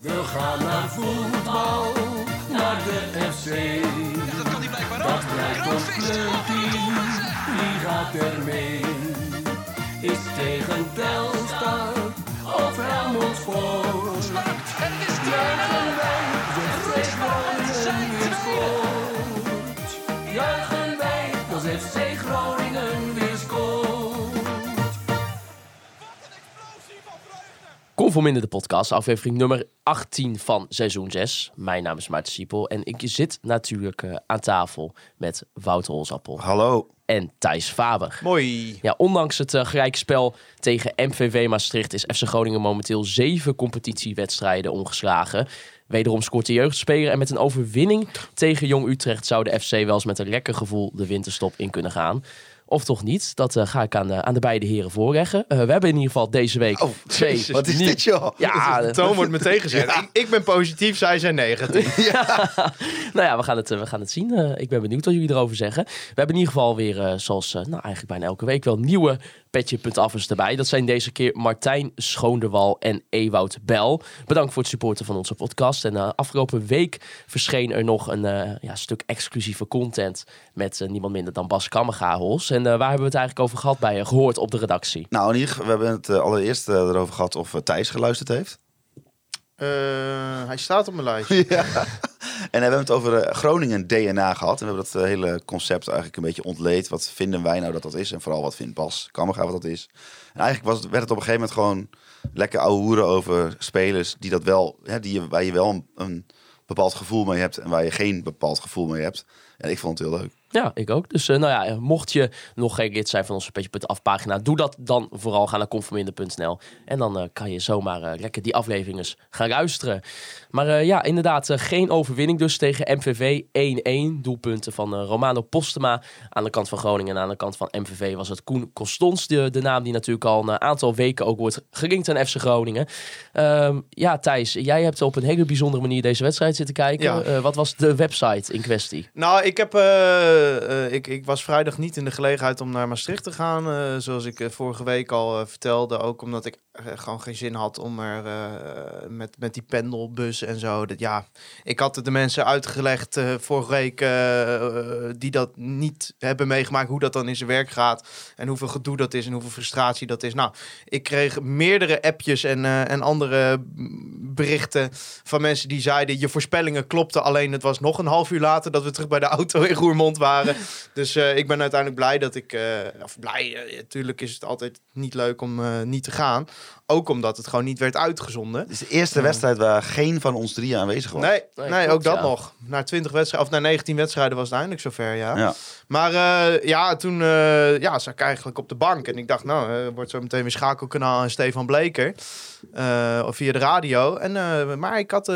We gaan naar voetbal, naar de FC. Dat kan hij blijkbaar Dat ook. blijkt Groot ons clubteam, wie gaat er mee? Is tegen Telstar of Helmond Sport? En het is Juichen 2-0. wij, de FC Groningen weer scoort. Juichen wij, als FC Groningen Conforminder de podcast, aflevering nummer 18 van seizoen 6. Mijn naam is Maarten Siepel en ik zit natuurlijk eh, aan tafel met Wouter Holzappel Hallo. en Thijs Faber. Mooi. Ja, ondanks het uh, gelijkspel tegen MVV Maastricht is FC Groningen momenteel zeven competitiewedstrijden ongeslagen. Wederom scoort de jeugdspeler en met een overwinning tegen Jong Utrecht zou de FC wel eens met een lekker gevoel de winterstop in kunnen gaan. Of toch niet? Dat eh, ga ik aan, de- aan de beide heren voorleggen. Eh, we hebben in ieder geval deze week Oh, twee. Jezus, Wat is nieuw- dit, joh? Ja, De toon wordt meteen gezegd. Ik, ik ben positief, zij zijn negatief. nou ja, we gaan het, eh, we gaan het zien. Eh, ik ben benieuwd wat jullie erover zeggen. We hebben in ieder geval weer, eh, zoals eh, nou, eigenlijk bijna elke week, wel nieuwe petje.affers erbij. Dat zijn deze keer Martijn Schoonderwal en Ewout Bel. Bedankt voor het supporten van onze podcast. En eh, afgelopen week verscheen er nog een eh, ja, stuk exclusieve content met eh, niemand minder dan Bas Kammergahels. En waar hebben we het eigenlijk over gehad bij gehoord op de redactie? Nou, in ieder geval, we hebben het allereerst erover gehad of Thijs geluisterd heeft. Eh, hij staat op mijn lijst. ja. En we hebben het over eh, Groningen DNA gehad. En we hebben dat eh, hele concept eigenlijk een beetje ontleed. Wat vinden wij nou dat dat is? En vooral wat vindt Bas Kammerga wat dat is? En eigenlijk was het, werd het op een gegeven moment gewoon lekker ouwe hoeren over spelers die dat wel, hè, die, waar je wel een, een bepaald gevoel mee hebt en waar je geen bepaald gevoel mee hebt. En ik vond het heel leuk. Ja, ik ook. Dus eh, nou ja, mocht je nog geen lid zijn van onze Petje.af pagina, doe dat dan vooral. Ga naar conforminder.nl en dan eh, kan je zomaar eh, lekker die afleveringen gaan luisteren. Maar ja, inderdaad, geen overwinning dus tegen MVV 1-1. Doelpunten van Romano Postema aan de kant van Groningen en aan de kant van MVV was het Koen Constons, de, de naam die natuurlijk al een aantal weken ook wordt gelinkt aan FC Groningen. Ehm, ja, Thijs, jij hebt op een hele bijzondere manier deze wedstrijd zitten kijken. Ja. Wat was de website in kwestie? Nou, ik, heb, eh, ik, ik was vrijdag niet in de gelegenheid om naar Maastricht te gaan. eh, zoals ik eh, vorige week al vertelde. Ook omdat ik gewoon geen zin had om er met, met die pendelbus en zo. Dat, ja, ik had het de mensen uitgelegd vorige week die dat niet hebben meegemaakt. Hoe dat dan in zijn werk gaat. En hoeveel gedoe dat is en hoeveel frustratie dat is. Nou, ik kreeg meerdere appjes en, en andere berichten van mensen die zeiden... je voorspellingen klopten, alleen het was nog een half uur later... dat we terug bij de auto in Roermond waren. Dus eh, ik ben uiteindelijk blij dat ik... eh, of blij, natuurlijk is het altijd niet leuk om eh, niet te gaan. Ook omdat het gewoon niet werd uitgezonden. Het is de eerste wedstrijd waar geen van ons drieën aanwezig was. Nee, Nee, ook dat ja. nog. Na 20 wedstrijden, of na 19 wedstrijden was het eindelijk zover, ja. Ja. Maar eh, ja, toen eh, ja, zat ik eigenlijk op de bank. En ik dacht, nou, eh, wordt zo meteen weer schakelkanaal en Stefan Bleker. eh, of via de radio. En, eh, maar ik had...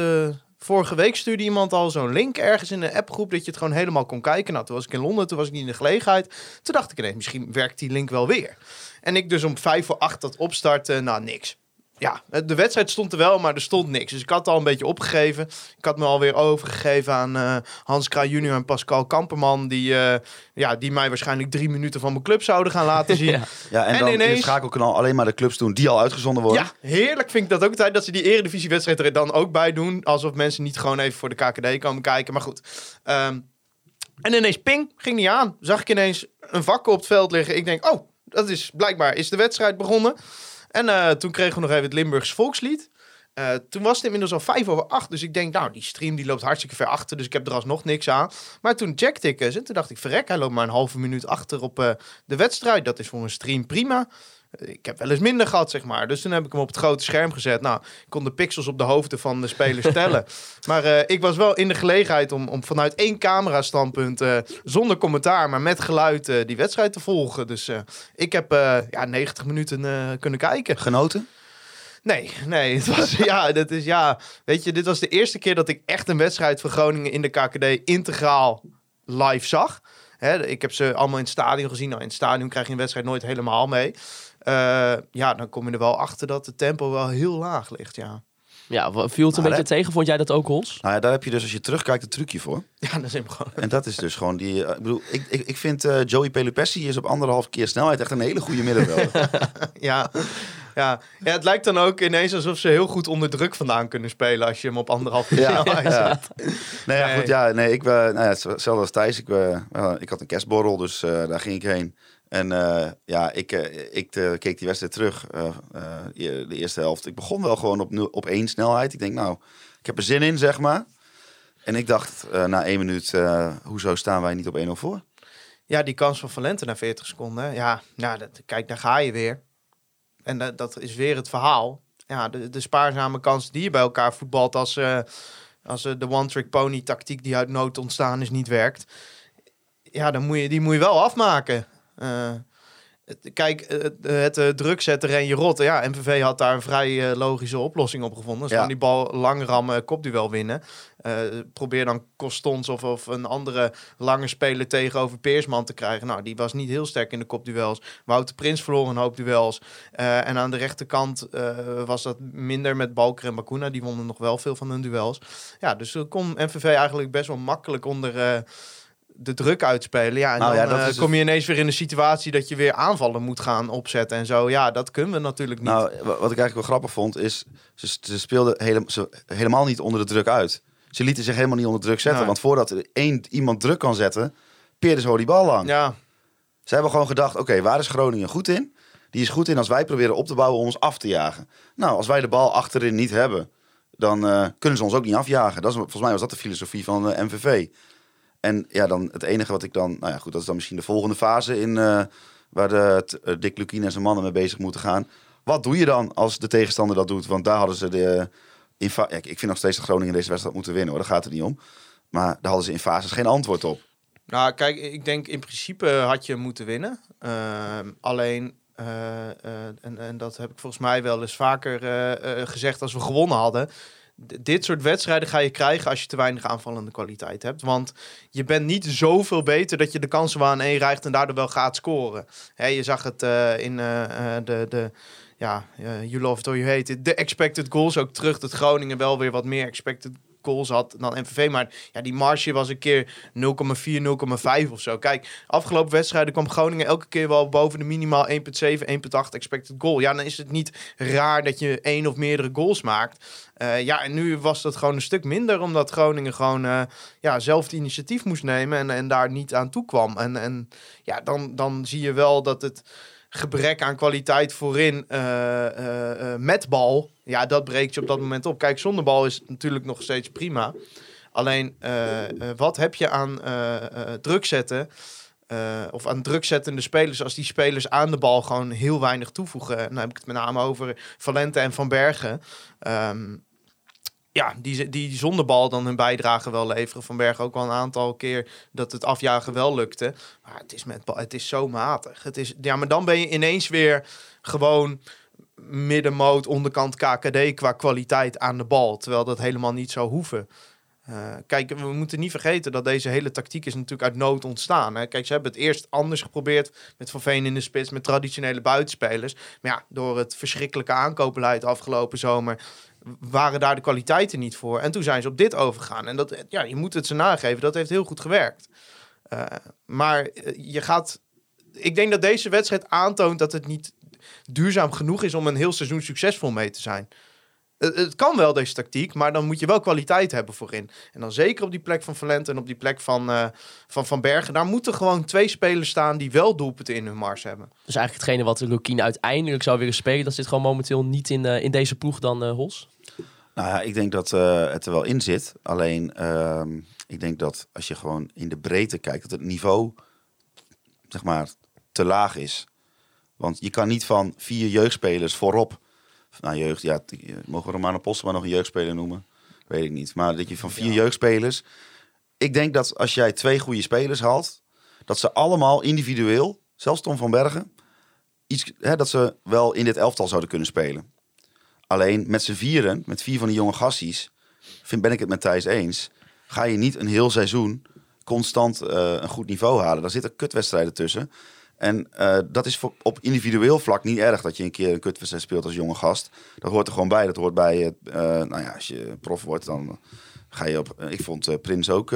Vorige week stuurde iemand al zo'n link ergens in een appgroep dat je het gewoon helemaal kon kijken. Nou, toen was ik in Londen, toen was ik niet in de gelegenheid. Toen dacht ik ineens, misschien werkt die link wel weer. En ik dus om vijf voor acht dat opstarten, nou niks. Ja, de wedstrijd stond er wel, maar er stond niks. Dus ik had al een beetje opgegeven. Ik had me alweer overgegeven aan eh, Hans Kraaij junior en Pascal Kamperman. Die, eh, ja, die mij waarschijnlijk drie minuten van mijn club zouden gaan laten zien. Ja. Ja, en, En dan in het ineens- schakelkanaal alleen maar de clubs doen die al uitgezonden worden. Ja, heerlijk vind ik dat ook altijd. Dat ze die eredivisiewedstrijd er dan ook bij doen. Alsof mensen niet gewoon even voor de KKD komen kijken. Maar goed. Ehm, en ineens ping, ging niet aan. Zag ik ineens een vakken op het veld liggen. Ik denk, oh, dat is blijkbaar is de wedstrijd begonnen. En eh, toen kregen we nog even het Limburgs volkslied. Eh, toen was het inmiddels al vijf over acht. Dus ik denk, nou, die stream die loopt hartstikke ver achter. Dus ik heb er alsnog niks aan. Maar toen checkte ik eens. En toen dacht ik, verrek, hij loopt maar een halve minuut achter op eh, de wedstrijd. Dat is voor een stream prima. Ik heb wel eens minder gehad, zeg maar. Dus toen heb ik hem op het grote scherm gezet. Nou, ik kon de pixels op de hoofden van de spelers tellen. Maar eh, ik was wel in de gelegenheid om, om vanuit één camera standpunt... eh, zonder commentaar, maar met geluid eh, die wedstrijd te volgen. Dus ik heb ja, 90 minuten kunnen kijken. Genoten? Nee, nee. Het was, ja, dat is, ja, weet je, dit was de eerste keer dat ik echt een wedstrijd van Groningen in de KKD integraal live zag. Hè, ik heb ze allemaal in het stadion gezien. Nou, in het stadion krijg je een wedstrijd nooit helemaal mee. Eh, ja, dan kom je er wel achter dat het tempo wel heel laag ligt, ja. Ja, viel het een Maar beetje tegen? Vond jij dat ook, Hols? Nou ja, daar heb je dus als je terugkijkt een trucje voor. Ja, dat is hem gewoon. En dat is dus gewoon die... eh, ik bedoel, ik, ik, ik vind eh, Joey Pelupessi is op anderhalf keer snelheid echt een hele goede middenvelder. Ja, Ja. ja, het lijkt dan ook ineens alsof ze heel goed onder druk vandaan kunnen spelen als je hem op anderhalf Ja, snelheid ja. zet. Nee, ja, goed, ja, nee, ik, eh, nou ja, hetzelfde als Thijs. Ik, ik had een kerstborrel, dus eh, daar ging ik heen. En eh, ja, ik, eh, ik eh, keek die wedstrijd terug, de eerste helft. Ik begon wel gewoon op, op één snelheid. Ik denk, nou, ik heb er zin in, zeg maar. En ik dacht na één minuut, hoezo staan wij niet op 1-0 voor? Ja, die kans van Valente na 40 seconden. Ja, nou, dat, kijk, daar ga je weer. En dat, dat is weer het verhaal. Ja, de, spaarzame kans die je bij elkaar voetbalt als, als de one-trick pony tactiek die uit nood ontstaan is niet werkt. Ja, dan moet je, die moet je wel afmaken. Eh, het- kijk, eh, het, het eh, druk zetten en je rotten. Ja, MVV had daar een vrij eh, logische oplossing op gevonden. Dus Ja. die bal lang rammen, kopduel winnen. Eh, probeer dan Costons of, of een andere lange speler tegenover Peersman te krijgen. Nou, die was niet heel sterk in de kopduels. Wouter Prins verloor een hoop duels. Eh, en aan de rechterkant eh, was dat minder met Balker en Bakuna. Die wonnen nog wel veel van hun duels. Ja, dus dan kon MVV eigenlijk best wel makkelijk onder eh, de druk uitspelen. Ja, en Nou dan ja, dat eh, kom je ineens weer in de situatie dat je weer aanvallen moet gaan opzetten en zo. Ja, dat kunnen we natuurlijk niet. Nou, wa- wat ik eigenlijk wel grappig vond, is ze, ze speelden hele, ze, helemaal niet onder de druk uit. Ze lieten zich helemaal niet onder druk zetten. Want voordat er één iemand druk kan zetten, peerden ze die bal lang. ja, Ze hebben gewoon gedacht, oké, waar is Groningen goed in? Die is goed in als wij proberen op te bouwen om ons af te jagen. Nou, als wij de bal achterin niet hebben, dan eh, kunnen ze ons ook niet afjagen. Dat is, volgens mij was dat de filosofie van de MVV. En ja, dan het enige wat ik dan... Nou ja, goed, dat is dan misschien de volgende fase in... eh, waar de, eh, Dick Lukien en zijn mannen mee bezig moeten gaan. Wat doe je dan als de tegenstander dat doet? Want daar hadden ze de... In ik vind nog steeds dat Groningen deze wedstrijd moeten winnen, hoor. Daar gaat het niet om. Maar daar hadden ze in fases geen antwoord op. Nou, kijk, ik denk in principe had je moeten winnen. Ehm, alleen, eh, en, en dat heb ik volgens mij wel eens vaker gezegd als we gewonnen hadden. Dit soort wedstrijden ga je krijgen als je te weinig aanvallende kwaliteit hebt. Want je bent niet zoveel beter dat je de kansen wel aan één rijgt en daardoor wel gaat scoren. Hè, je zag het eh, in eh, eh, de, de ja, you love it or you hate it. De expected goals ook terug. Dat Groningen wel weer wat meer expected goals had dan MVV. Maar ja, die marge was een keer 0,4, 0,5 of zo. Kijk, afgelopen wedstrijden kwam Groningen elke keer wel boven de minimaal 1,7, 1,8 expected goal. Ja, dan is het niet raar dat je één of meerdere goals maakt. Eh, ja, en nu was dat gewoon een stuk minder, omdat Groningen gewoon eh, ja, zelf het initiatief moest nemen en, en daar niet aan toe kwam. En, en ja, dan, dan zie je wel dat het gebrek aan kwaliteit voorin eh, eh, eh, met bal, ja, dat breekt je op dat moment op. Kijk, zonder bal is natuurlijk nog steeds prima. Alleen, wat heb je aan druk zetten? of aan drukzettende spelers, als die spelers aan de bal gewoon heel weinig toevoegen. En dan heb ik het met name over Valente en Van Bergen. Ehm, ja, die, die zonder bal dan hun bijdrage wel leveren. Van Bergen ook al een aantal keer dat het afjagen wel lukte. Maar het is, met het is zo matig. Het is, ja, maar dan ben je ineens weer gewoon middenmoot, onderkant KKD qua kwaliteit aan de bal. Terwijl dat helemaal niet zou hoeven. Eh, kijk, we moeten niet vergeten dat deze hele tactiek is natuurlijk uit nood ontstaan. Hè. Kijk, ze hebben het eerst anders geprobeerd met Van Veen in de spits, met traditionele buitenspelers. Maar ja, door het verschrikkelijke aankoopbeleid afgelopen zomer waren daar de kwaliteiten niet voor. En toen zijn ze op dit overgegaan. En dat, ja, je moet het ze nageven, dat heeft heel goed gewerkt. Eh, maar eh, je gaat... Ik denk dat deze wedstrijd aantoont dat het niet duurzaam genoeg is om een heel seizoen succesvol mee te zijn. Het, het kan wel, deze tactiek, maar dan moet je wel kwaliteit hebben voorin. En dan zeker op die plek van Valente en op die plek van, eh, van Van Bergen. Daar moeten gewoon twee spelers staan die wel doelpunten in hun mars hebben. Dus eigenlijk hetgene wat Lukien uiteindelijk zou willen spelen, dat zit gewoon momenteel niet in, eh, in deze ploeg dan eh, Hols. Nou ja, ik denk dat eh, het er wel in zit. Alleen, ehm, ik denk dat als je gewoon in de breedte kijkt, dat het niveau, zeg maar, te laag is. Want je kan niet van vier jeugdspelers voorop, nou jeugd, ja, eh, mogen we Romano Postema nog een jeugdspeler noemen? Weet ik niet. Maar dat je van vier jeugdspelers, ik denk dat als jij twee goede spelers haalt, dat ze allemaal individueel, zelfs Tom van Bergen, iets, hè, dat ze wel in dit elftal zouden kunnen spelen. Alleen met z'n vieren, met vier van die jonge gasties, vind, ben ik het met Thijs eens. Ga je niet een heel seizoen constant eh, een goed niveau halen. Daar zitten kutwedstrijden tussen. En eh, dat is op individueel vlak niet erg dat je een keer een kutwedstrijd speelt als jonge gast. Dat hoort er gewoon bij. Dat hoort bij, eh, nou ja, als je prof wordt, dan ga je op. ik vond Prins ook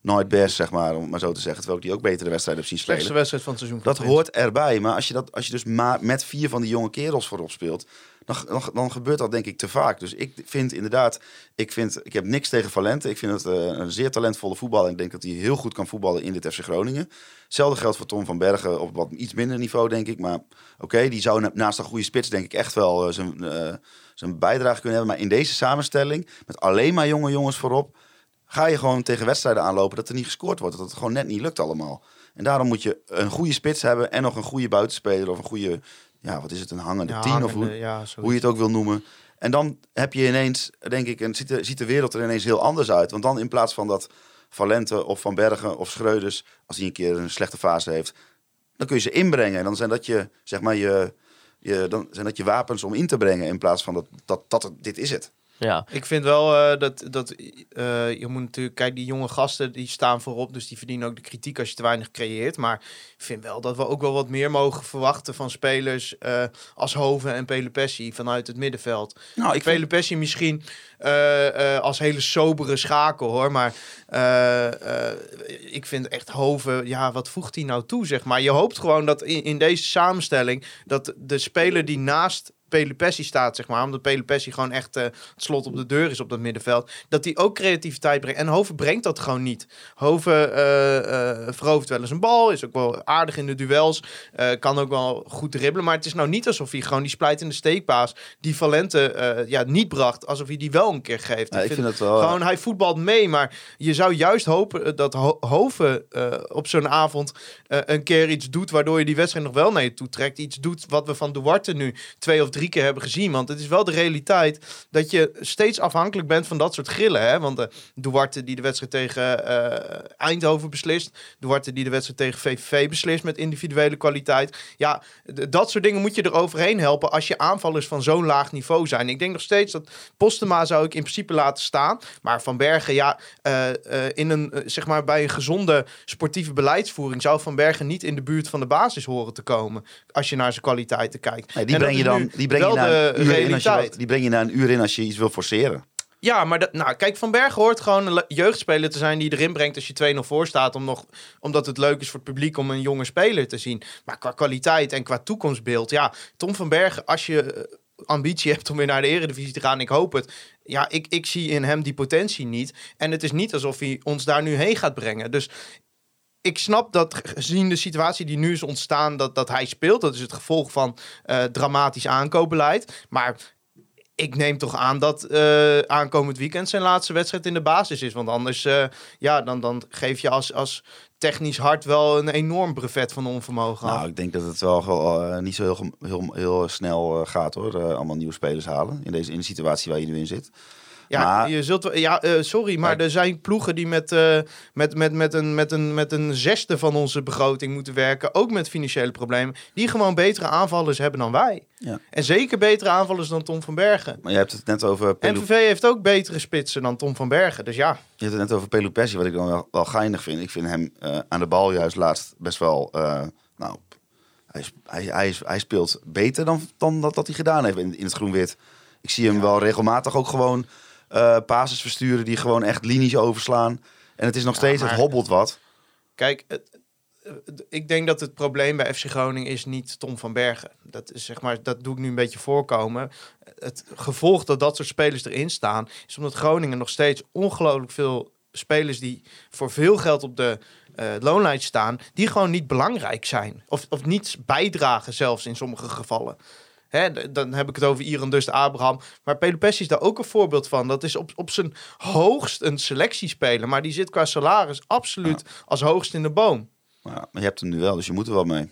nooit best, zeg maar, om maar zo te zeggen. Terwijl ik die ook betere wedstrijden heb zien spelen. Slechtste wedstrijd van het seizoen. Dat hoort erbij. Maar als je, dat, als je dus maar met vier van die jonge kerels voorop speelt, dan, dan, dan gebeurt dat denk ik te vaak. Dus ik vind inderdaad, ik, vind, ik heb niks tegen Valente. Ik vind het eh, een zeer talentvolle voetballer. Ik denk dat hij heel goed kan voetballen in dit FC Groningen. Hetzelfde geldt voor Tom van Bergen op wat iets minder niveau, denk ik. Maar oké, die zou na- naast een goede spits denk ik echt wel eh, zijn, eh, zijn bijdrage kunnen hebben. Maar in deze samenstelling, met alleen maar jonge jongens voorop, ga je gewoon tegen wedstrijden aanlopen dat er niet gescoord wordt. Dat het gewoon net niet lukt allemaal. En daarom moet je een goede spits hebben en nog een goede buitenspeler of een goede, ja, wat is het, een hangende Ja, tien of hoe, ja, je het ook wil noemen. En dan heb je ineens, denk ik, en ziet de, ziet de wereld er ineens heel anders uit. Want dan in plaats van dat Valente of Van Bergen of Schreuders, als hij een keer een slechte fase heeft, dan kun je ze inbrengen. En dan zijn dat je, zeg maar, je, je, dan zijn dat je wapens om in te brengen in plaats van dat, dat, dat dit is het. Ja, Ik vind wel eh, dat, dat eh, je moet natuurlijk, kijk, die jonge gasten die staan voorop, dus die verdienen ook de kritiek als je te weinig creëert. Maar ik vind wel dat we ook wel wat meer mogen verwachten van spelers eh, als Hoven en Pelupessi vanuit het middenveld. Nou, Ik Pelupessi misschien eh, eh, als hele sobere schakel hoor, maar eh, eh, ik vind echt Hoven, ja, wat voegt hij nou toe, zeg maar. Je hoopt gewoon dat in, in deze samenstelling dat de speler die naast Pelupessi staat, zeg maar, omdat Pelupessi gewoon echt eh, het slot op de deur is op dat middenveld, dat hij ook creativiteit brengt. En Hoven brengt dat gewoon niet. Hoven eh, verovert wel eens een bal, is ook wel aardig in de duels, kan ook wel goed dribbelen, maar het is nou niet alsof hij gewoon die splijtende steekpaas die Valente ja, niet bracht, alsof hij die wel een keer geeft. Ja, ik vind wel. Gewoon, hij voetbalt mee, maar je zou juist hopen dat Ho- Hoven op zo'n avond een keer iets doet waardoor je die wedstrijd nog wel naar je toe trekt. Iets doet wat we van Duarte nu twee of drie keer hebben gezien. Want het is wel de realiteit dat je steeds afhankelijk bent van dat soort grillen. Hè? Want eh, Duarte die de wedstrijd tegen eh, Eindhoven beslist. Duarte die de wedstrijd tegen VVV beslist met individuele kwaliteit. Ja, dat soort dingen moet je er overheen helpen als je aanvallers van zo'n laag niveau zijn. Ik denk nog steeds dat Postema zou ik in principe laten staan. Maar Van Bergen, ja, eh, in een, zeg maar, bij een gezonde sportieve beleidsvoering zou Van Bergen niet in de buurt van de basis horen te komen. Als je naar zijn kwaliteiten kijkt. Nee, die breng je dan nu die breng je wel na de een uur in als je, wat- die breng je na een uur in als je iets wil forceren. Ja, maar dat, nou, kijk, Van Bergen hoort gewoon een le- jeugdspeler te zijn die erin brengt als je 2-0 voor staat. Om nog, omdat het leuk is voor het publiek om een jonge speler te zien. Maar qua kwaliteit en qua toekomstbeeld, ja, Tom van Bergen, als je eh, ambitie hebt om weer naar de eredivisie te gaan, ik hoop het. Ja, ik, ik zie in hem die potentie niet. En het is niet alsof hij ons daar nu heen gaat brengen. Dus ik snap dat gezien de situatie die nu is ontstaan, dat, dat hij speelt. Dat is het gevolg van eh, dramatisch aankoopbeleid. Maar ik neem toch aan dat eh, aankomend weekend zijn laatste wedstrijd in de basis is. Want anders eh, ja, dan, dan geef je als, als technisch hart wel een enorm brevet van onvermogen. Nou, ik denk dat het wel, niet zo heel, heel, heel snel gaat hoor. Allemaal nieuwe spelers halen in, deze, in de situatie waar je nu in zit. Ja, Maar- je zult ja eh, sorry, maar er zijn ploegen die met, eh, met, met, met, een, met, een, met een zesde van onze begroting moeten werken. Ook met financiële problemen. Die gewoon betere aanvallers hebben dan wij. Ja. En zeker betere aanvallers dan Tom van Bergen. Maar je hebt het net over Pelu, MVV heeft ook betere spitsen dan Tom van Bergen. Dus ja, je hebt het net over Pelupessi, wat ik dan wel, wel geinig vind. Ik vind hem eh, aan de bal juist laatst best wel... nou, hij, hij, hij, hij speelt beter dan, dan dat, dat hij gedaan heeft in, in het groen-wit. Ik zie hem wel regelmatig ook gewoon passes versturen die gewoon echt linies overslaan. En het is nog steeds, maar- het hobbelt wat. Kijk, het- ik denk dat het probleem bij FC Groningen is niet Tom van Bergen. Dat is zeg maar, dat doe ik nu een beetje voorkomen. Het gevolg dat dat soort spelers erin staan, is omdat Groningen nog steeds ongelooflijk veel spelers die voor veel geld op de eh, loonlijst staan, die gewoon niet belangrijk zijn. Of, of niet bijdragen zelfs in sommige gevallen. Hè, dan heb ik het over Iran Dust Abraham. Maar Pelopessi is daar ook een voorbeeld van. Dat is op, op zijn hoogst een selectiespeler. Maar die zit qua salaris absoluut als hoogst in de boom. Ja, maar je hebt hem nu wel, dus je moet er wel mee.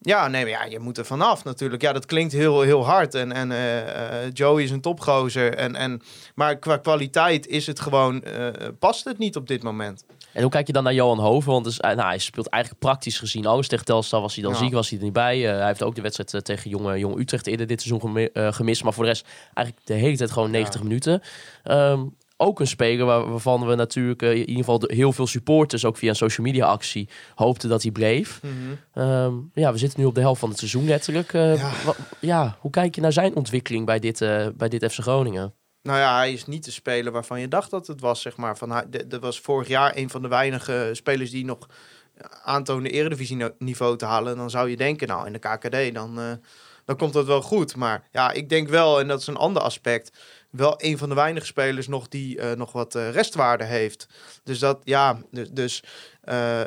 Ja, nee, maar ja, je moet er vanaf natuurlijk. Ja, dat klinkt heel, heel hard. En, en eh, eh, Joey is een topgozer. En, en, maar qua kwaliteit is het gewoon, eh, past het niet op dit moment. En hoe kijk je dan naar Johan Hoven? Want dus, eh, nou, hij speelt eigenlijk praktisch gezien alles. Tegen Telstar was hij dan Ja. ziek, was hij er niet bij. Eh, hij heeft ook de wedstrijd eh, tegen Jong, Jong Utrecht eerder dit seizoen gemi- gemist. Maar voor de rest eigenlijk de hele tijd gewoon 90 minuten. Ehm, ook een speler waar- waarvan we natuurlijk in ieder geval de- heel veel supporters, ook via een social media actie, hoopten dat hij bleef. Ehm, ja, we zitten nu op de helft van het seizoen letterlijk. Ja. hoe kijk je naar zijn ontwikkeling bij dit, bij dit FC Groningen? Nou ja, hij is niet de speler waarvan je dacht dat het was, zeg maar. Van, dat was vorig jaar een van de weinige spelers die nog aantoonde eredivisie-niveau te halen. Dan zou je denken, nou, in de KKD, dan, eh, dan komt dat wel goed. Maar ja, ik denk wel, en dat is een ander aspect, wel een van de weinige spelers nog die eh, nog wat eh, restwaarde heeft. Dus dat, ja, dus, dus eh,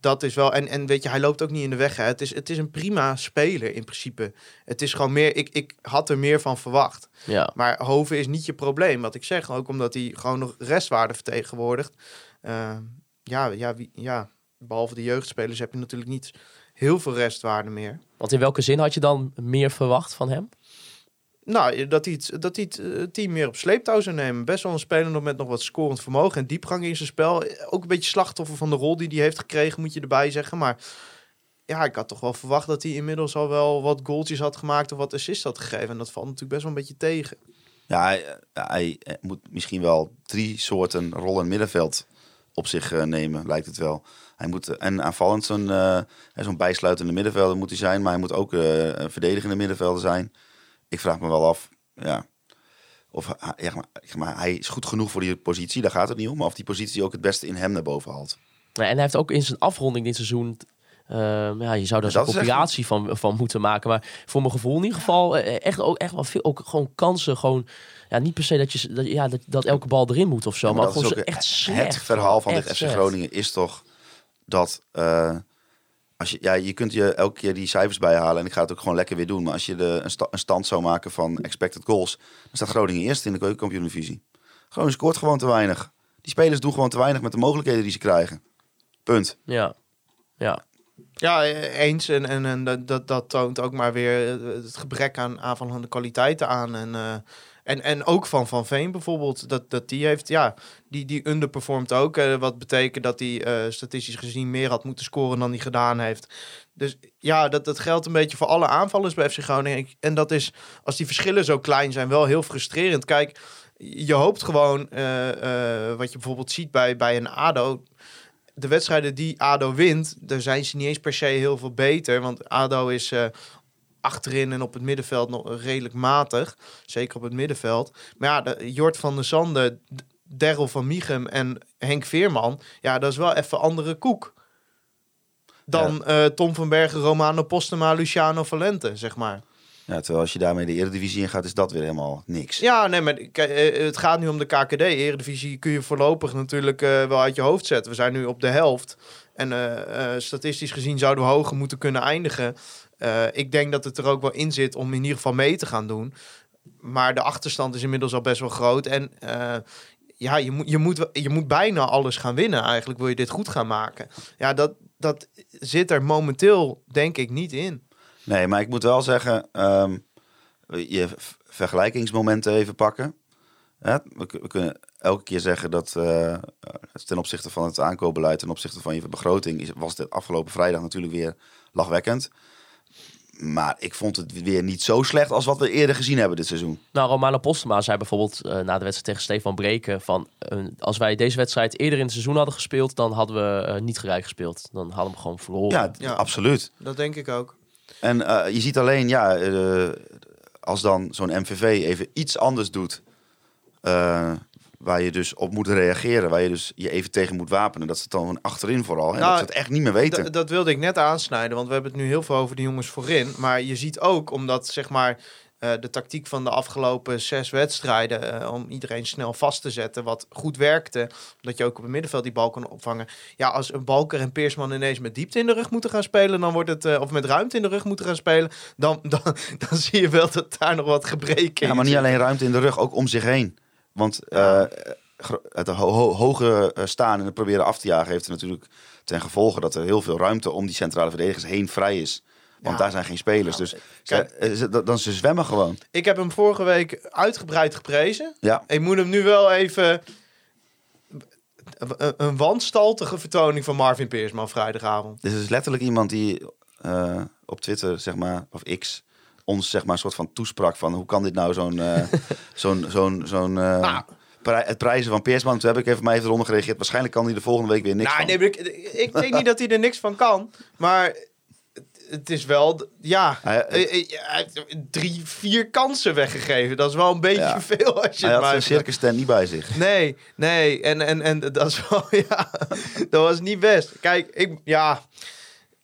dat is wel... En, en weet je, hij loopt ook niet in de weg. Hè. Het, is, het is een prima speler in principe. Het is gewoon meer... Ik, ik had er meer van verwacht. Ja. Maar Hoven is niet je probleem, wat ik zeg. Ook omdat hij gewoon nog restwaarde vertegenwoordigt. Ja, ja, wie, ja, behalve de jeugdspelers heb je natuurlijk niet heel veel restwaarde meer. Want in welke zin had je dan meer verwacht van hem? Nou, dat hij, het, dat hij het eh, team meer op sleeptouw zou nemen. Best wel een speler met nog wat scorend vermogen en diepgang in zijn spel. Ook een beetje slachtoffer van de rol die hij heeft gekregen, moet je erbij zeggen. Maar ja, ik had toch wel verwacht dat hij inmiddels al wel wat goaltjes had gemaakt of wat assists had gegeven. En dat valt natuurlijk best wel een beetje tegen. Ja, hij, eh, moet misschien wel drie soorten rollen in middenveld op zich eh, nemen, lijkt het wel. Hij moet eh, en aanvallend zo'n eh, zo'n bijsluitende middenvelder moet hij zijn, maar hij moet ook eh, een verdedigende middenvelder zijn. Ik vraag me wel af, ja, of hij- ja, maar, maar, hij is goed genoeg voor die positie, daar gaat het niet om. Maar of die positie ook het beste in hem naar boven haalt. Ja, En hij heeft ook in zijn afronding dit seizoen... eh, ja, je zou daar echt- compilatie van, van moeten maken. Maar voor mijn gevoel in ieder geval eh, echt, ook, echt wel veel ook gewoon kansen. Gewoon, ja, niet per se dat, je, dat, ja, dat, dat elke bal erin moet of zo. Ja, maar dat gewoon echt het slecht. verhaal van Echt dit FC. Groningen is toch dat eh, als je, ja, je kunt je elke keer die cijfers bijhalen en ik ga het ook gewoon lekker weer doen. Maar als je de, een, sta- een stand zou maken van expected goals, dan staat Groningen eerst in de keukenkampioen-divisie. Groningen scoort gewoon te weinig. Die spelers doen gewoon te weinig met de mogelijkheden die ze krijgen. Punt. Ja, ja. Ja, eh, eens. En, en, en dat, dat, dat toont ook maar weer het gebrek aan aanvallende kwaliteiten aan. En, eh, en, en ook van Van Veen bijvoorbeeld. Dat, dat die heeft, ja, die, die underperformt ook. eh, wat betekent dat hij eh, statistisch gezien meer had moeten scoren dan hij gedaan heeft. Dus ja, dat, dat geldt een beetje voor alle aanvallers bij FC Groningen. En dat is, als die verschillen zo klein zijn, wel heel frustrerend. Kijk, je hoopt gewoon, eh, wat je bijvoorbeeld ziet bij, bij een ADO de wedstrijden die ADO wint, daar zijn ze niet eens per se heel veel beter. Want ADO is achterin en op het middenveld nog redelijk matig. Zeker op het middenveld. Maar ja, de, Jort van der Zanden, D- Daryl van Michum en Henk Veerman... ja, dat is wel even andere koek. Dan eh, Tom van Bergen, Romano Postema, Luciano Valente, zeg maar. Ja, terwijl als je daarmee de Eredivisie in gaat, is dat weer helemaal niks. Ja, nee, maar kijk, eh, het gaat nu om de KKD. Eredivisie kun je voorlopig natuurlijk eh, wel uit je hoofd zetten. We zijn nu op de helft. En eh, eh, statistisch gezien zouden we hoger moeten kunnen eindigen. Eh, ik denk dat het er ook wel in zit om in ieder geval mee te gaan doen. Maar de achterstand is inmiddels al best wel groot. En eh, ja, je moet, je, moet, je moet bijna alles gaan winnen. Eigenlijk wil je dit goed gaan maken. Ja, dat, dat zit er momenteel denk ik niet in. Nee, maar ik moet wel zeggen, ehm, je vergelijkingsmomenten even pakken. We, kun- we kunnen elke keer zeggen dat eh, ten opzichte van het aankoopbeleid, ten opzichte van je begroting, was het afgelopen vrijdag natuurlijk weer lachwekkend. Maar ik vond het weer niet zo slecht als wat we eerder gezien hebben dit seizoen. Nou, Romano Postema zei bijvoorbeeld eh, na de wedstrijd tegen Stefan Breken van eh, als wij deze wedstrijd eerder in het seizoen hadden gespeeld, dan hadden we eh, niet gelijk gespeeld. Dan hadden we hem gewoon verloren. Ja, Ja. absoluut. Dat denk ik ook. En eh, je ziet alleen, ja, eh, als dan zo'n MVV even iets anders doet, eh, waar je dus op moet reageren, waar je dus je even tegen moet wapenen, dat ze het dan achterin vooral, hè, Nou, dat ze het echt niet meer weten. Dat wilde ik net aansnijden, want we hebben het nu heel veel over de jongens voorin. Maar je ziet ook, omdat zeg maar eh, de tactiek van de afgelopen zes wedstrijden, eh, om iedereen snel vast te zetten, wat goed werkte, omdat je ook op het middenveld die bal kan opvangen. Ja, als een Balker en Peersman ineens met diepte in de rug moeten gaan spelen, dan wordt het, eh, of met ruimte in de rug moeten gaan spelen, dan, dan, dan zie je wel dat daar nog wat gebreken ja, in maar niet alleen ruimte in de rug, ook om zich heen. Want eh, het ho- ho- hoge eh, staan en het proberen af te jagen heeft er natuurlijk ten gevolge dat er heel veel ruimte om die centrale verdedigers heen vrij is. Want Ja. daar zijn geen spelers. Dus kijk- ze, eh, ze- dan ze zwemmen gewoon. Ik heb hem vorige week uitgebreid geprezen. Ja, Ik moet hem nu wel even. Een, wanstaltige vertoning van Marvin Peersman vrijdagavond. Dit is letterlijk iemand die op Twitter, zeg maar, of X, ons zeg maar een soort van toesprak van hoe kan dit nou zo'n eh, zo'n zo'n zo'n eh, Nou. pri- het prijzen van Peersman. Toen heb ik even mij even eronder gereageerd. Waarschijnlijk kan hij de volgende week weer niks nou, van. nee, ik, ik denk niet dat hij er niks van kan. Maar het is wel, d- ja, Hij- eh, eh, heeft drie, vier kansen weggegeven. Dat is wel een beetje Ja. veel als je Hij het had maar... zijn circus tent niet bij zich. Nee, nee, en, en, en dat is wel, ja, dat was niet best. Kijk, ik, ja,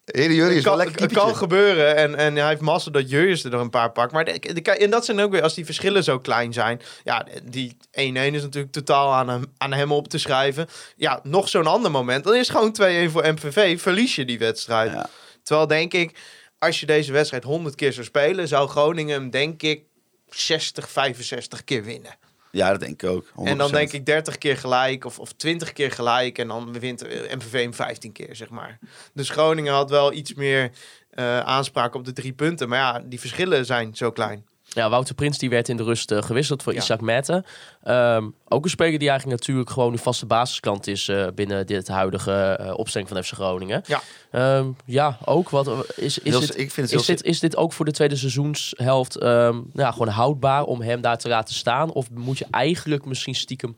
Jury is het wel kan, lekker het kan keepertje. gebeuren en, en hij heeft massa dat Jurjes er een paar pakt. Maar de, en dat zijn ook weer, als die verschillen zo klein zijn. Ja, die 1-1 is natuurlijk totaal aan hem, aan hem op te schrijven. Ja, nog zo'n ander moment. Dan is gewoon 2-1 voor MVV. Verlies je die wedstrijd. Ja. Terwijl denk ik, als je deze wedstrijd 100 keer zou spelen, zou Groningen hem denk ik 60, 65 keer winnen. Ja, dat denk ik ook. 100%. En dan denk ik 30 keer gelijk of, of 20 keer gelijk. En dan wint MVV hem 15 keer, zeg maar. Dus Groningen had wel iets meer eh, aanspraak op de drie punten. Maar ja, die verschillen zijn zo klein. Ja, Wouter Prins die werd in de rust eh, gewisseld voor Ja. Isaac Mette. Ehm, ook een speler die eigenlijk natuurlijk gewoon een vaste basisklant is eh, binnen dit huidige eh, opstelling van FC Groningen. Ja. Ehm, ja, ook wat is, is, het, ik vind het is, dit, is dit ook voor de tweede seizoenshelft ehm, ja, gewoon houdbaar om hem daar te laten staan? Of moet je eigenlijk misschien stiekem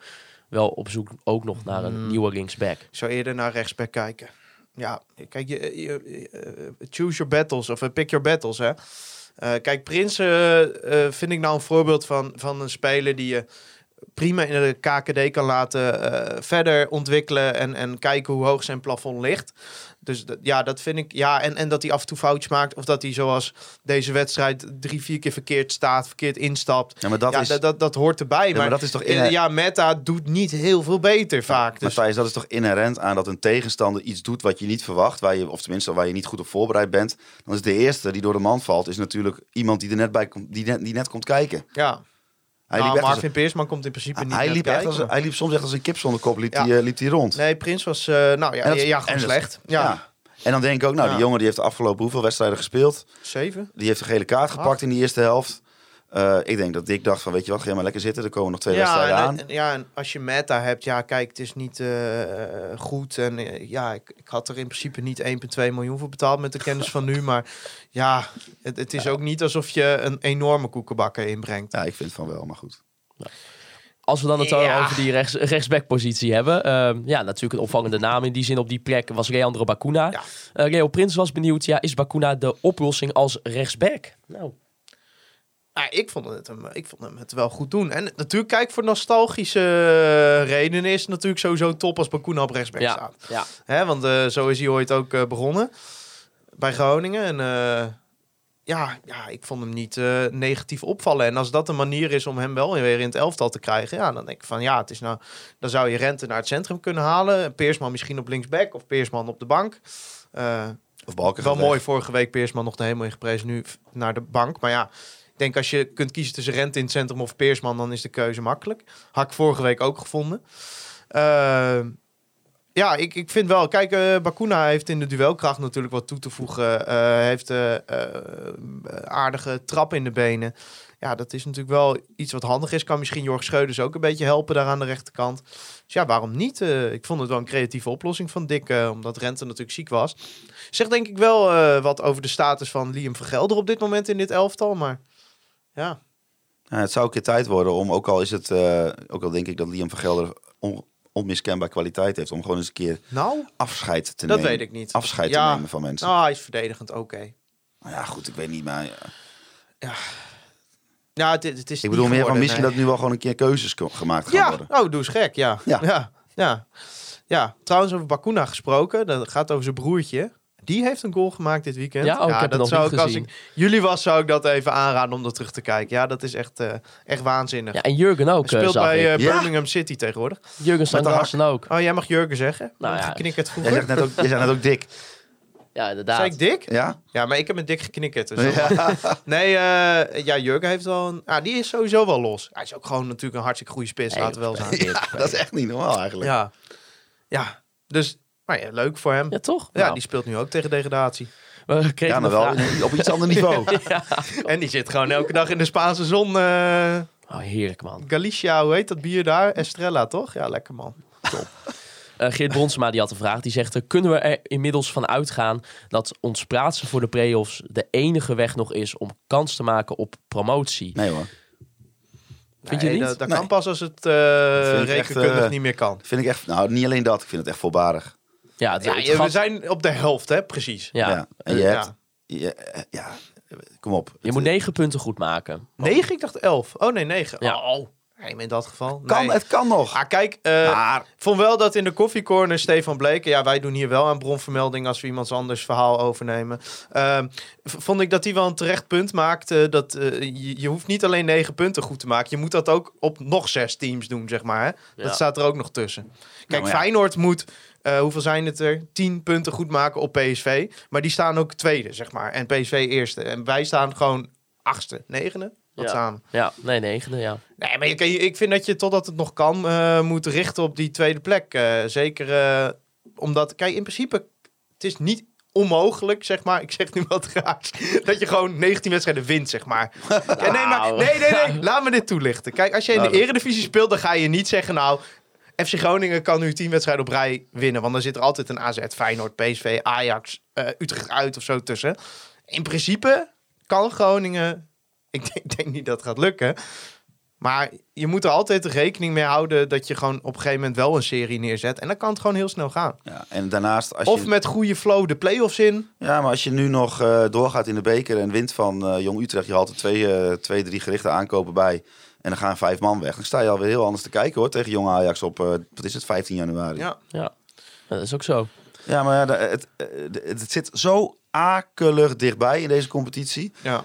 wel op zoek ook nog naar een Hmm. nieuwe linksback? Ik zou eerder naar rechtsback kijken. Ja, kijk, je, je- choose your battles of pick your battles, hè. Eh, kijk, Prins eh, eh, vind ik nou een voorbeeld van, van een speler die je prima in de KKD kan laten verder ontwikkelen en, en kijken hoe hoog zijn plafond ligt. Dus ja, dat vind ik. Ja, en, en dat hij af en toe foutjes maakt. Of dat hij zoals deze wedstrijd drie, vier keer verkeerd staat, verkeerd instapt. Ja, maar dat ja, is... dat, dat, dat hoort erbij. maar maar dat is toch in- ja, Meta doet niet heel veel beter vaak. Dus Matthijs, dat is toch inherent aan dat een tegenstander iets doet wat je niet verwacht, waar je, of tenminste waar je niet goed op voorbereid bent. Dan is de eerste die door de man valt, is natuurlijk iemand die er net bij komt, die net, die net komt kijken. ja. Hij nou, liep, Marvin Peersman komt in principe niet hij, liep echt kijken. als, hij liep soms echt als een kip zonder kop, liep hij, liep hij rond. Nee, Prins was, eh, nou ja, dat- ja, gewoon slecht. Ja, Ja. En dan denk ik ook, nou, die jongen die heeft de afgelopen hoeveel wedstrijden gespeeld. zeven. Die heeft de gele kaart gepakt in die eerste helft. Eh, ik denk dat Dick dacht van, weet je wat, ga je maar lekker zitten. Er komen nog twee Ja wedstrijden en, aan. en- ja, en als je meta hebt, ja, kijk, het is niet eh, eh, goed. En eh, ja, ik, ik had er in principe niet 1,2 miljoen voor betaald met de kennis van nu. Maar ja, het, het is ook niet alsof je een enorme koekenbakker inbrengt. Ja, ik vind van wel, maar goed. Als we dan het Ja. over die rechts, rechtsbackpositie hebben. ehm, ja, natuurlijk een opvallende naam in die zin op die plek was Leandro Bacuna. Ja. Eh, Leo Prins was benieuwd, ja, is Bacuna de oplossing als rechtsback? Nou, Ja, ik, vond het hem, ik vond hem het wel goed doen. En natuurlijk, kijk, voor nostalgische redenen is het natuurlijk sowieso top als Bakuna op rechtsback ja, staat. ja. Hè, want eh, zo is hij ooit ook eh, begonnen bij Groningen. En eh, ja, ja, ik vond hem niet eh, negatief opvallen. En als dat een manier is om hem wel weer in het elftal te krijgen, ja, dan denk ik van ja, het is nou, dan zou je Rente naar het centrum kunnen halen. Peersman misschien op linksback of Peersman op de bank. Eh, Of Balken wel weg. mooi, vorige week Peersman nog de hemel in geprezen, nu naar de bank. Maar ja, denk als je kunt kiezen tussen Rente in het centrum of Peersman, dan is de keuze makkelijk. Had ik vorige week ook gevonden. Eh, ja, ik, ik vind wel, kijk, eh Bakuna heeft in de duelkracht natuurlijk wat toe te voegen. Hij heeft aardige trap in de benen. Ja, dat is natuurlijk wel iets wat handig is. Kan misschien Jorg Scheuders ook een beetje helpen daar aan de rechterkant. Dus ja, waarom niet? Ik vond het wel een creatieve oplossing van Dick, eh, omdat Rente natuurlijk ziek was. Zegt denk ik wel wat over de status van Liam Vergelder op dit moment in dit elftal. Maar ja, Ja, het zou een keer tijd worden om, ook al is het, eh, ook al denk ik dat Liam van Gelder on, onmiskenbaar kwaliteit heeft, om gewoon eens een keer nou, afscheid te dat nemen. weet ik niet. Afscheid Ja. te nemen van mensen. Nou, hij is verdedigend oké. Nou ja, goed, ik weet niet, maar ja. Ja, het, het is ik bedoel meer van misschien nee. dat nu wel gewoon een keer keuzes gemaakt gaan Ja, worden. oh, doe eens gek, ja. Ja. ja. Ja, ja. Trouwens, over Bakuna gesproken. Dat gaat over zijn broertje. Die heeft een goal gemaakt dit weekend. Ja, oh, het dat zou ik, als ik jullie was, zou ik dat even aanraden om dat terug te kijken. Ja, dat is echt, eh, echt waanzinnig. ja, en Jurgen ook, Hij eh, speelt zag bij eh, Ja. Birmingham City tegenwoordig. Jurgen de Sandersen ook. Oh, jij mag Jurgen zeggen. Nou ja. Geknikkerd Jij vroeger. zegt net ook, jij net ook dik. Ja, inderdaad. Zei ik dik? Ja? Ja, maar ik heb met dik geknikkerd. Dus Ja. Nee, eh, ja, Jurgen heeft wel een... Ja, die is sowieso wel los. Hij is ook gewoon natuurlijk een hartstikke goede spits, Nee, laten we wel zijn. ja. Dat is echt niet normaal eigenlijk. Ja. Ja, dus... Maar ja, leuk voor hem. Ja, toch? Ja, Nou, die speelt nu ook tegen degradatie. we Ja, maar wel op iets ander niveau. En die zit gewoon elke dag in de Spaanse zon. eh, Oh, heerlijk, man. Galicia, hoe heet dat bier daar? Estrella, toch? Ja, lekker man. Eh, Geert Bronsma die had een vraag. Die zegt, eh, kunnen we er inmiddels van uitgaan dat ons plaatsen voor de play-offs de enige weg nog is om kans te maken op promotie? Nee hoor. Vind je niet? Dat, dat Nee. kan pas als het eh, echt, rekenkundig niet meer kan. Vind ik echt, nou niet alleen dat, ik vind het echt voorbarig. Ja, het, Ja, het je- we zijn op de helft, hè? Precies. ja. Ja. En je Ja. hebt Ja, ja, kom op. Je moet negen punten goed maken. Negen? Ik dacht elf. Oh nee, negen. Ja. Oh, nee, in dat geval. kan, nee. Het kan nog. Ah, kijk, eh, Maar ik vond wel dat in de koffiecorner Stefan Bleken... Ja, wij doen hier wel aan bronvermelding als we iemands anders verhaal overnemen. Ehm, vond ik dat hij wel een terecht punt maakte. Dat, eh, je, je hoeft niet alleen negen punten goed te maken. Je moet dat ook op nog zes teams doen, zeg maar. Hè? Ja. Dat staat er ook nog tussen. Kijk, maar ja. Feyenoord moet... eh, hoeveel zijn het er? Tien punten goed maken op PSV. Maar die staan ook tweede, zeg maar. En PSV eerste. En wij staan gewoon achtste, negende. Wat Ja. samen. Ja, nee, negende, ja. Nee, maar je, ik vind dat je totdat het nog kan, eh, moet richten op die tweede plek. Eh, zeker omdat, kijk, in principe, het is niet onmogelijk, zeg maar. Ik zeg nu wat raars. Dat je gewoon 19 wedstrijden wint, zeg maar. Ja, nee, maar, Nou. nee, nee, nee. Laat me dit toelichten. Kijk, als je in de Nou, dat- eredivisie speelt, dan ga je niet zeggen, nou... FC Groningen kan nu 10 wedstrijden op rij winnen. Want dan zit er altijd een AZ, Feyenoord, PSV, Ajax, eh, Utrecht uit of zo tussen. In principe kan Groningen... Ik denk, denk niet dat het gaat lukken. Maar je moet er altijd rekening mee houden dat je gewoon op een gegeven moment wel een serie neerzet. En dan kan het gewoon heel snel gaan. ja, en daarnaast, als Of je, met goede flow de play-offs in. ja, maar als je nu nog eh, doorgaat in de beker en wint van eh, Jong Utrecht, je haalt er twee, eh, twee, drie gerichte aankopen bij. En dan gaan vijf man weg. Dan sta je alweer heel anders te kijken hoor. Tegen Jong Ajax op, eh, wat is het, 15 januari. Ja. Ja, dat is ook zo. Ja, maar ja, het, eh, de- het, zit zo akelig dichtbij in deze competitie. ja.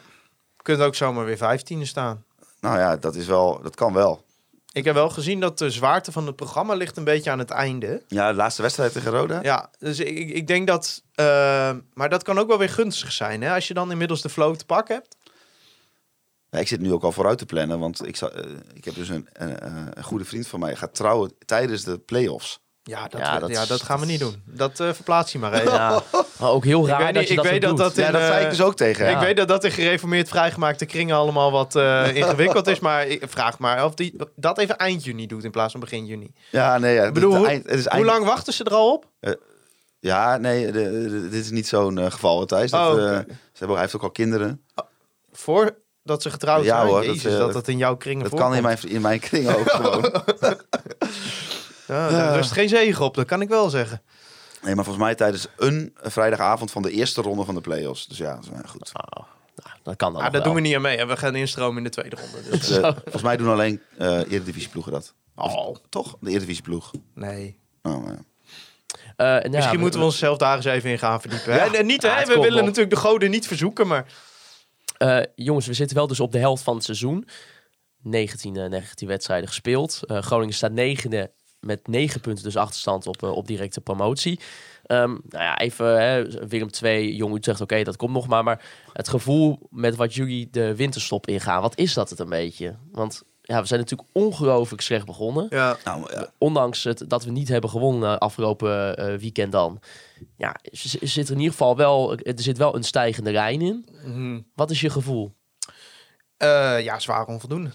Kunt ook zomaar weer 15e staan. Nou ja, dat, is wel, dat kan wel. Ik heb wel gezien dat de zwaarte van het programma ligt een beetje aan het einde. Ja, de laatste wedstrijd tegen Roda. Ja, dus ik, ik denk dat... eh, maar dat kan ook wel weer gunstig zijn, hè? Als je dan inmiddels de flow te pakken hebt. Ja, ik zit nu ook al vooruit te plannen, want ik, zal, eh, ik heb dus een, een, eh, een goede vriend van mij gaat trouwen tijdens de play-offs. Ja, dat, Ja, dat dat, dat gaan we niet doen. Dat eh verplaats je maar even. Ja, maar ook heel raar weet dat niet, je ik dat weet zo dat doet. dat Ja, dat zei ik dus ook tegen. Ik weet dat dat in gereformeerd vrijgemaakte kringen allemaal wat eh, ingewikkeld is. Maar ik vraag maar of die dat even eind juni doet in plaats van begin juni. Ja, nee, ja, Ik bedoel, het, hoe, eind, het is hoe lang wachten ze er al op? Ja, nee, de- de- dit is niet zo'n geval, Thijs. Dat, Oh, eh, ze hebben, hij heeft ook al kinderen. Voordat ze getrouwd Ja, zijn? hoor, Jezus, dat, dat, eh, dat, in jouw kringen Dat kan in mijn, in mijn kring ook gewoon. Ja, daar rust geen zegen op, dat kan ik wel zeggen. Nee, maar volgens mij tijdens een vrijdagavond van de eerste ronde van de play-offs. Dus ja, dat is, goed. Oh, nou, dat kan dan Ah, daar doen we niet aan mee. En we gaan instromen in de tweede ronde. Dus, Dus, eh, volgens mij doen alleen eh eredivisieploegen dat. oh, Toch? De eredivisieploeg. nee. Oh, ja. Eh, nou ja, Misschien moeten we onszelf daar eens even in gaan verdiepen. hè? Ja. En niet, Ja, hè? we willen natuurlijk de goden niet verzoeken, maar... Eh, jongens, we zitten wel dus op de helft van het seizoen. 19, eh, 19 wedstrijden gespeeld. Eh, Groningen staat negende met 9 punten dus achterstand op, eh, op directe promotie. Ehm, nou ja, even hè, Willem 2, Jong Utrecht, oké, dat komt nog maar. Maar het gevoel met wat jullie de winterstop ingaan, wat is dat het een beetje? Want ja, we zijn natuurlijk ongelooflijk slecht begonnen. Ja. Nou, ja. Ondanks het, dat we niet hebben gewonnen afgelopen eh, weekend dan. Ja, zit er in ieder geval wel, er zit wel een stijgende lijn in. Mhm. Wat is je gevoel? Eh, ja, zwaar onvoldoende.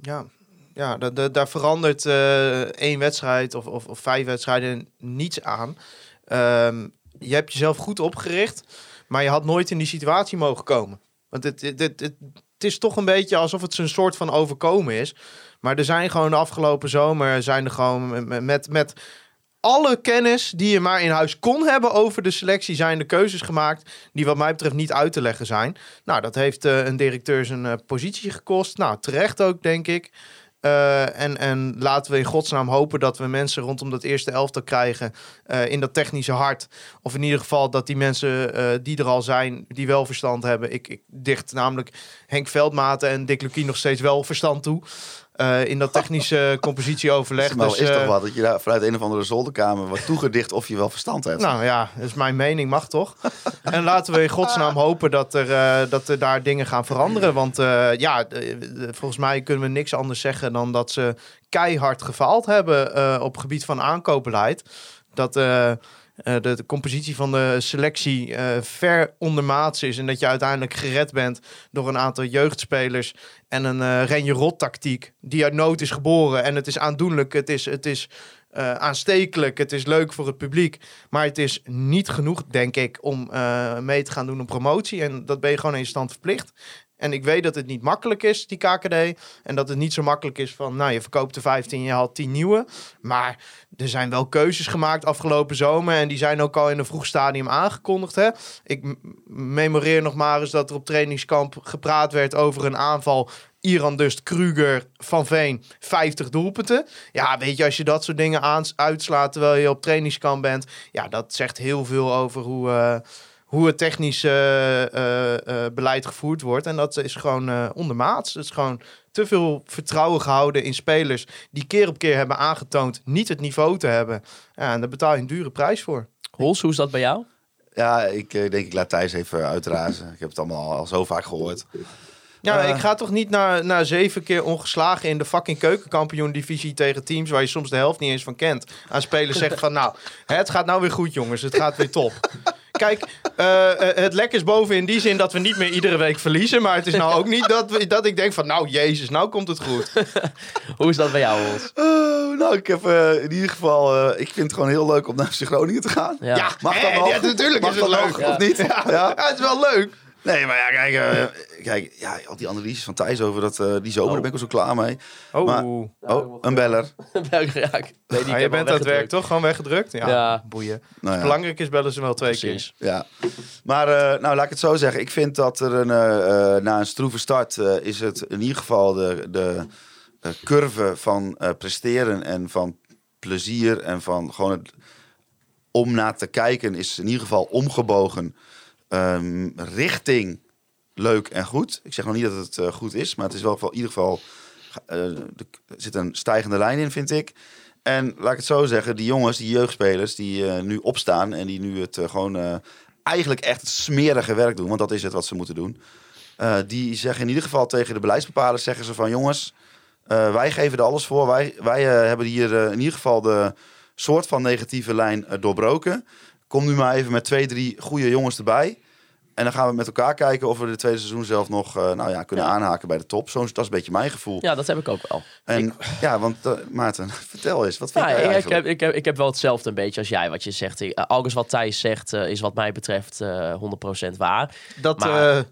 Ja, ja da- da- daar verandert eh, één wedstrijd of, of, of vijf wedstrijden niets aan. Ehm, je hebt jezelf goed opgericht, maar je had nooit in die situatie mogen komen. Want het, het, het, het, is toch een beetje alsof het een soort van overkomen is. Maar er zijn gewoon de afgelopen zomer zijn er gewoon met, met, met alle kennis die je maar in huis kon hebben over de selectie, zijn de keuzes gemaakt die wat mij betreft niet uit te leggen zijn. Nou, dat heeft eh, een directeur zijn eh, positie gekost. Nou, terecht ook, denk ik. Eh, en, en laten we in godsnaam hopen dat we mensen rondom dat eerste elftal krijgen eh, in dat technische hart. Of in ieder geval dat die mensen eh, die er al zijn, die wel verstand hebben. Ik, ik dicht namelijk Henk Veldmaten en Dick Lukien nog steeds wel verstand toe. Eh, in dat technische compositieoverleg. Maar Dus, is eh, toch wat dat je daar vanuit een of andere zolderkamer wordt toegedicht of je wel verstand hebt. nou ja, dat is mijn mening, mag toch? en laten we in godsnaam hopen dat er, eh, dat er daar dingen gaan veranderen. Want eh, ja, volgens mij kunnen we niks anders zeggen dan dat ze keihard gefaald hebben eh, op het gebied van aankoopbeleid. Dat eh, de, compositie van de selectie eh, ver ondermaats is. En dat je uiteindelijk gered bent door een aantal jeugdspelers. En een eh Renje Rot tactiek die uit nood is geboren. En het is aandoenlijk, het is, het is aanstekelijk, het is leuk voor het publiek. Maar het is niet genoeg, denk ik, om mee te gaan doen op promotie. En dat ben je gewoon in stand verplicht. En ik weet dat het niet makkelijk is, die KKD. En dat het niet zo makkelijk is van, nou, je verkoopt er 15, je haalt 10 nieuwe. Maar er zijn wel keuzes gemaakt afgelopen zomer. En die zijn ook al in een vroeg stadium aangekondigd. Hè? Ik memoreer nog maar eens dat er op trainingskamp gepraat werd over een aanval. Iran Dust, Kruger, Van Veen, 50 doelpunten. Ja, weet je, als je dat soort dingen uitslaat terwijl je op trainingskamp bent. Ja, dat zegt heel veel over hoe, eh, hoe het technisch eh, eh, eh, beleid gevoerd wordt. En dat is gewoon ondermaats. Het is gewoon te veel vertrouwen gehouden in spelers die keer op keer hebben aangetoond niet het niveau te hebben. Ja, en daar betaal je een dure prijs voor. Hols, hoe is dat bij jou? Ja, ik denk ik laat Thijs even uitrazen. Ik heb het allemaal al zo vaak gehoord. Ja, ik ga toch niet na, na zeven keer ongeslagen in de fucking keukenkampioen divisie tegen teams waar je soms de helft niet eens van kent. Aan spelers zeggen van nou, hè, het gaat nou weer goed jongens, het gaat weer top. Kijk, eh, eh, het lek is boven in die zin dat we niet meer iedere week verliezen. Maar het is nou ook niet dat, we, dat ik denk van nou jezus, nou komt het goed. Hoe is dat bij jou, Hols? Oh, nou, ik heb eh, in ieder geval... eh, ik vind het gewoon heel leuk om naar FC Groningen te gaan. Ja. Ja, Mag dat nog? ja, natuurlijk Mag is het leuk. of niet? Ja. Ja, het is wel leuk. Nee, maar ja, kijk, eh, kijk ja, al die analyses van Thijs over dat, eh, die zomer, daar ben ik al zo klaar mee. Oh, Maar- Oh, een beller. ja, ik weet niet, ik Ah, je bent aan het werk toch? Gewoon weggedrukt? Ja, Ja. boeien. Nou ja. Belangrijk is bellen ze wel twee Precies. keer. Ja, maar eh, nou laat ik het zo zeggen. Ik vind dat er een, na een stroeve start is het in ieder geval de, de curve van eh, presteren en van plezier en van gewoon het om naar te kijken is in ieder geval omgebogen ehm, richting leuk en goed. Ik zeg nog niet dat het eh, goed is, maar het is wel in ieder geval eh, er zit een stijgende lijn in, vind ik. En laat ik het zo zeggen, die jongens, die jeugdspelers die eh, nu opstaan en die nu het gewoon eigenlijk echt smerige werk doen, want dat is het wat ze moeten doen. die zeggen in ieder geval tegen de beleidsbepalers, zeggen ze van jongens, wij geven er alles voor. Wij, wij hebben hier in ieder geval de soort van negatieve lijn doorbroken. Kom nu maar even met twee, drie goede jongens erbij. En dan gaan we met elkaar kijken of we de tweede seizoen zelf nog eh, nou ja, kunnen Ja. aanhaken bij de top. Zo, dat is een beetje mijn gevoel. Ja, dat heb ik ook wel. En ja, want eh, Maarten, vertel eens, wat vind Ja, jij ik, eigenlijk? heb, ik, heb, ik heb wel hetzelfde een beetje als jij wat je zegt. Eh, alles wat Thijs zegt eh, is wat mij betreft eh 100% waar. Dat Maar- eh,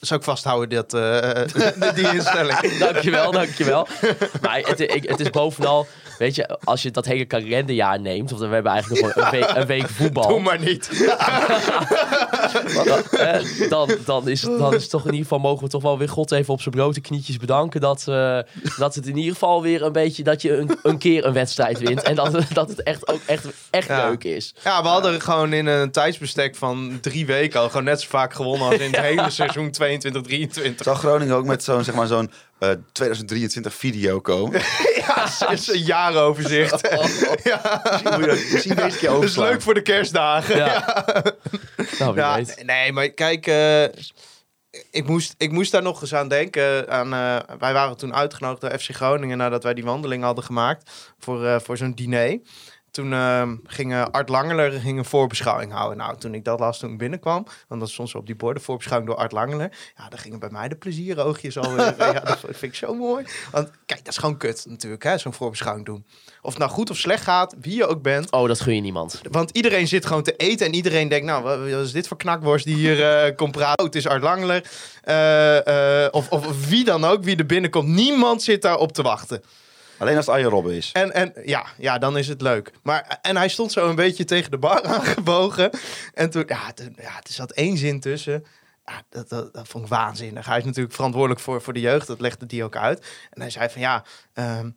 zou ik vasthouden, dat, eh, die instelling. dankjewel, dankjewel. Maar het, ik, het is bovenal, weet je, als je dat hele kalenderjaar neemt, of we hebben eigenlijk nog gewoon een week, een week voetbal. Doe maar niet. dan, eh, dan, dan, is, het- dan is het toch in ieder geval, mogen we toch wel weer God even op zijn blote knietjes bedanken. Dat, eh, dat het in ieder geval weer een beetje, dat je een, een keer een wedstrijd wint. En dat, dat het echt ook echt, echt Ja. leuk is. Ja, we hadden gewoon in een tijdsbestek van drie weken al gewoon net zo vaak gewonnen als in het hele seizoen 22, 23. Zou Groningen ook met zo'n zeg maar, zo'n eh, 2023 video komen? Ja, het is een jaaroverzicht. Moet je dat- misschien deze keer Dat is leuk voor de kerstdagen. Ja. Nou, Ja, nee, maar kijk, eh, ik, moest, ik moest daar nog eens aan denken. Aan, eh, wij waren toen uitgenodigd door FC Groningen nadat wij die wandeling hadden gemaakt voor, eh, voor zo'n diner. Toen eh, ging eh, Art Langeler ging een voorbeschouwing houden. Nou, toen ik dat las toen ik binnenkwam, want dat stond zo op die borden, voorbeschouwing door Art Langeler. Ja, dan gingen bij mij de plezieroogjes al. ja, dat vind ik zo mooi. Want kijk, dat is gewoon kut natuurlijk, hè, zo'n voorbeschouwing doen. Of het nou goed of slecht gaat, wie je ook bent. Oh, dat gun je niemand. Want iedereen zit gewoon te eten en iedereen denkt, nou, wat is dit voor knakworst die hier eh, komt praten? Oh, het is Art Langler. Eh, eh, of, of, of wie dan ook, wie er binnenkomt. Niemand zit daar op te wachten. Alleen als het Robben is. En, en ja, ja, dan is het leuk. Maar, en hij stond zo een beetje tegen de bar aangebogen. En toen, ja, toen, ja er zat één zin tussen. Dat, dat, dat vond ik waanzinnig. Hij is natuurlijk verantwoordelijk voor, voor de jeugd. Dat legde die ook uit. En hij zei van ja... ehm,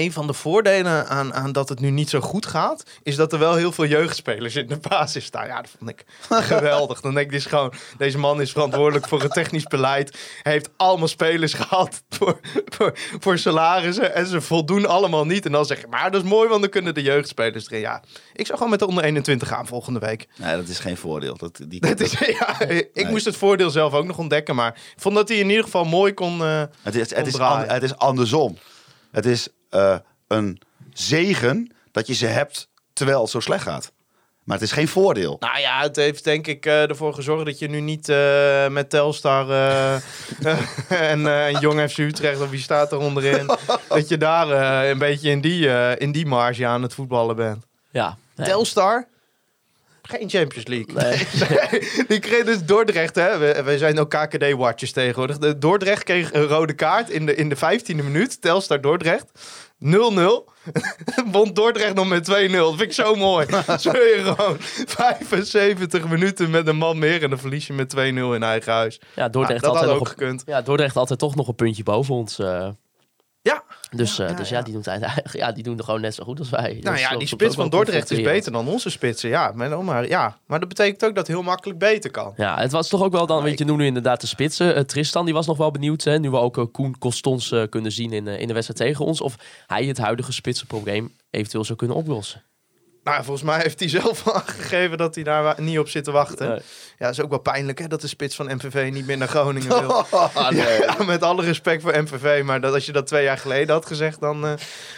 een van de voordelen aan, aan dat het nu niet zo goed gaat, is dat er wel heel veel jeugdspelers in de basis staan. Ja, dat vond ik geweldig. Dan denk ik dus gewoon, deze man is verantwoordelijk voor het technisch beleid. Hij heeft allemaal spelers gehad voor, voor, voor salarissen en ze voldoen allemaal niet. En dan zeg je, maar dat is mooi, want dan kunnen de jeugdspelers erin. Ja, ik zou gewoon met de onder 21 gaan volgende week. Nee, dat is geen voordeel. Dat, die, Dat is, ja, ik moest het voordeel zelf ook nog ontdekken, maar ik vond dat hij in ieder geval mooi kon... eh, het, is, het, is het is andersom. Het is eh, een zegen dat je ze hebt terwijl het zo slecht gaat. Maar het is geen voordeel. Nou ja, het heeft denk ik eh, ervoor gezorgd dat je nu niet eh, met Telstar eh, en, eh, en Jong FC Utrecht, of wie staat er onderin, dat je daar eh, een beetje in die, eh, in die marge aan het voetballen bent. Ja. Nee. Telstar? Geen Champions League. Nee. Die kreeg dus Dordrecht, hè. We, wij zijn ook KKD-watchers tegenwoordig. De Dordrecht kreeg een rode kaart in de, in de 15e minuut. Telstar Dordrecht. 0-0. Won Dordrecht nog met 2-0. Dat vind ik zo mooi. Zo je gewoon 75 minuten met een man meer. En dan verlies je met 2-0 in eigen huis. Ja, Dordrecht, Nou, dat altijd had nog ook op, gekund. ja, Dordrecht altijd toch nog een puntje boven ons. eh. Ja. Dus, eh, Ja, dus ja. ja, die doen het eigenlijk, ja, die doen er gewoon net zo goed als wij. Nou ja, die spits van Dordrecht is beter dan onze spitsen. Ja, maar, ja, maar dat betekent ook dat het heel makkelijk beter kan. Ja, het was toch ook wel dan, weet je, noemde nu inderdaad de spitsen. Eh, Tristan, die was nog wel benieuwd, hè, nu we ook eh, Koen Costons kunnen zien in, in de wedstrijd tegen ons. Of hij het huidige spitsenprobleem eventueel zou kunnen oplossen. Nou, volgens mij heeft hij zelf aangegeven dat hij daar niet op zit te wachten. Nee. Ja, dat is ook wel pijnlijk hè, dat de spits van MVV niet meer naar Groningen wil. Ah, nee. Ja, met alle respect voor MVV, maar dat, als je dat twee jaar geleden had gezegd, dan eh,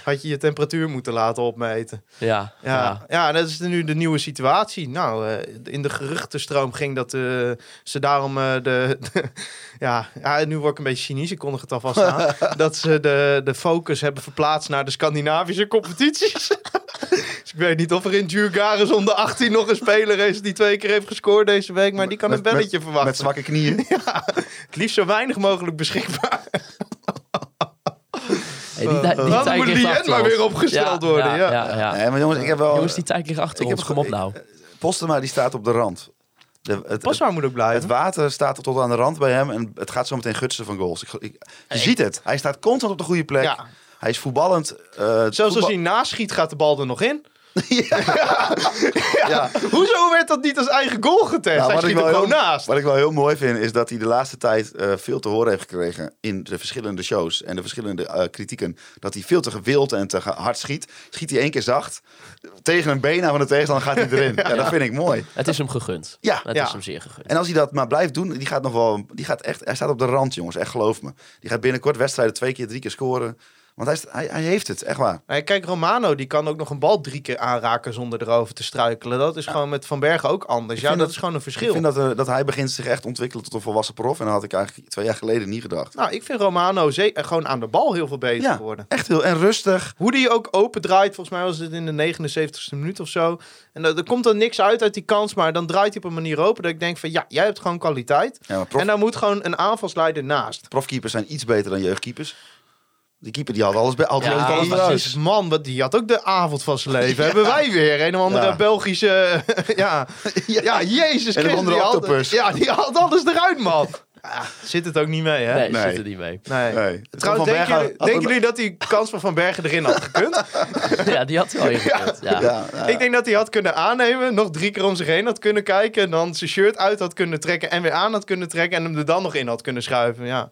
had je je temperatuur moeten laten opmeten. Ja, Ja, ja. ja. dat is nu de nieuwe situatie. Nou, eh, in de geruchtenstroom ging dat eh, ze daarom de, de- ja, ja, nu word ik een beetje cynisch, ik kondig het alvast aan, dat ze de, de focus hebben verplaatst naar de Scandinavische competities. Dus ik weet niet of er in Djurgaren onder 18 nog een speler is die twee keer heeft gescoord deze week, maar die kan een Met- belletje verwachten. Met zwakke knieën. Het liefst zo weinig mogelijk beschikbaar. Hey, die, die, die tijd moet Lien achter maar weer opgesteld worden, ja. ja, ja. Nee, maar jongens, ik heb wel... Jongens, die tijd ligt achter ik ons. heb Kom op nou. Postema die staat op de rand. De, het, moet ook blijven. het water staat tot aan de rand bij hem en het gaat zo meteen gutsen van goals. Ik, ik- je ziet het. Hij staat constant op de goede plek. Ja. Hij is voetballend. eh, Zelfs als hij naschiet, gaat de bal er nog in. Ja. Hoezo werd dat niet als eigen goal getest? Nou, hij wat, ik schiet wel er gewoon heel, naast. wat ik wel heel mooi vind, is dat hij de laatste tijd eh, veel te horen heeft gekregen in de verschillende shows en de verschillende eh, kritieken. Dat hij veel te gewild en te hard schiet. Schiet hij één keer zacht. Tegen een been aan van de tegenstander gaat hij erin. ja, dat vind ik mooi. Het is hem gegund. Ja, Het ja. is hem zeer gegund. En als hij dat maar blijft doen, die gaat nog wel. Die gaat echt, hij staat op de rand, jongens. Echt geloof me. Die gaat binnenkort wedstrijden twee keer, drie keer scoren. Want hij, hij, hij heeft het, echt waar. Nee, kijk, Romano die kan ook nog een bal drie keer aanraken zonder erover te struikelen. Dat is gewoon met Van Bergen ook anders. Ja, dat, dat- is gewoon een Ik verschil. vind dat, eh, dat hij begint zich echt te ontwikkelen tot een volwassen prof. En dat had ik eigenlijk twee jaar geleden niet gedacht. Nou, ik vind Romano eh, gewoon aan de bal heel veel beter Ja, geworden. echt heel en rustig. Hoe die ook open draait, volgens mij was het in de 79ste minuut of zo. En er, er komt dan niks uit uit die kans, maar dan draait hij op een manier open dat ik denk van ja, jij hebt gewoon kwaliteit. Ja, prof, En daar moet gewoon een aanvalsleider naast. profkeepers zijn iets beter dan jeugdkeepers. Die keeper die had alles bij altijd Ja, alles man, wat, die had ook de avond van zijn leven. Hebben wij weer een of andere Ja. Belgische... ja. ja, Jezus En Christus. andere die had- octopus. Ja, die haalt alles eruit, man. Ja, zit het ook niet mee, hè? Nee, Nee. zit er niet mee. Nee. Nee. Trouwens, denken, Bergen jullie, had denken jullie dat die kans van Van Bergen erin had gekund? Ja, die had hij wel ingekund. Ja. Ja, ja. Ik denk dat hij had kunnen aannemen, nog drie keer om zich heen had kunnen kijken... en dan zijn shirt uit had kunnen trekken en weer aan had kunnen trekken... en hem er dan nog in had kunnen schuiven, ja.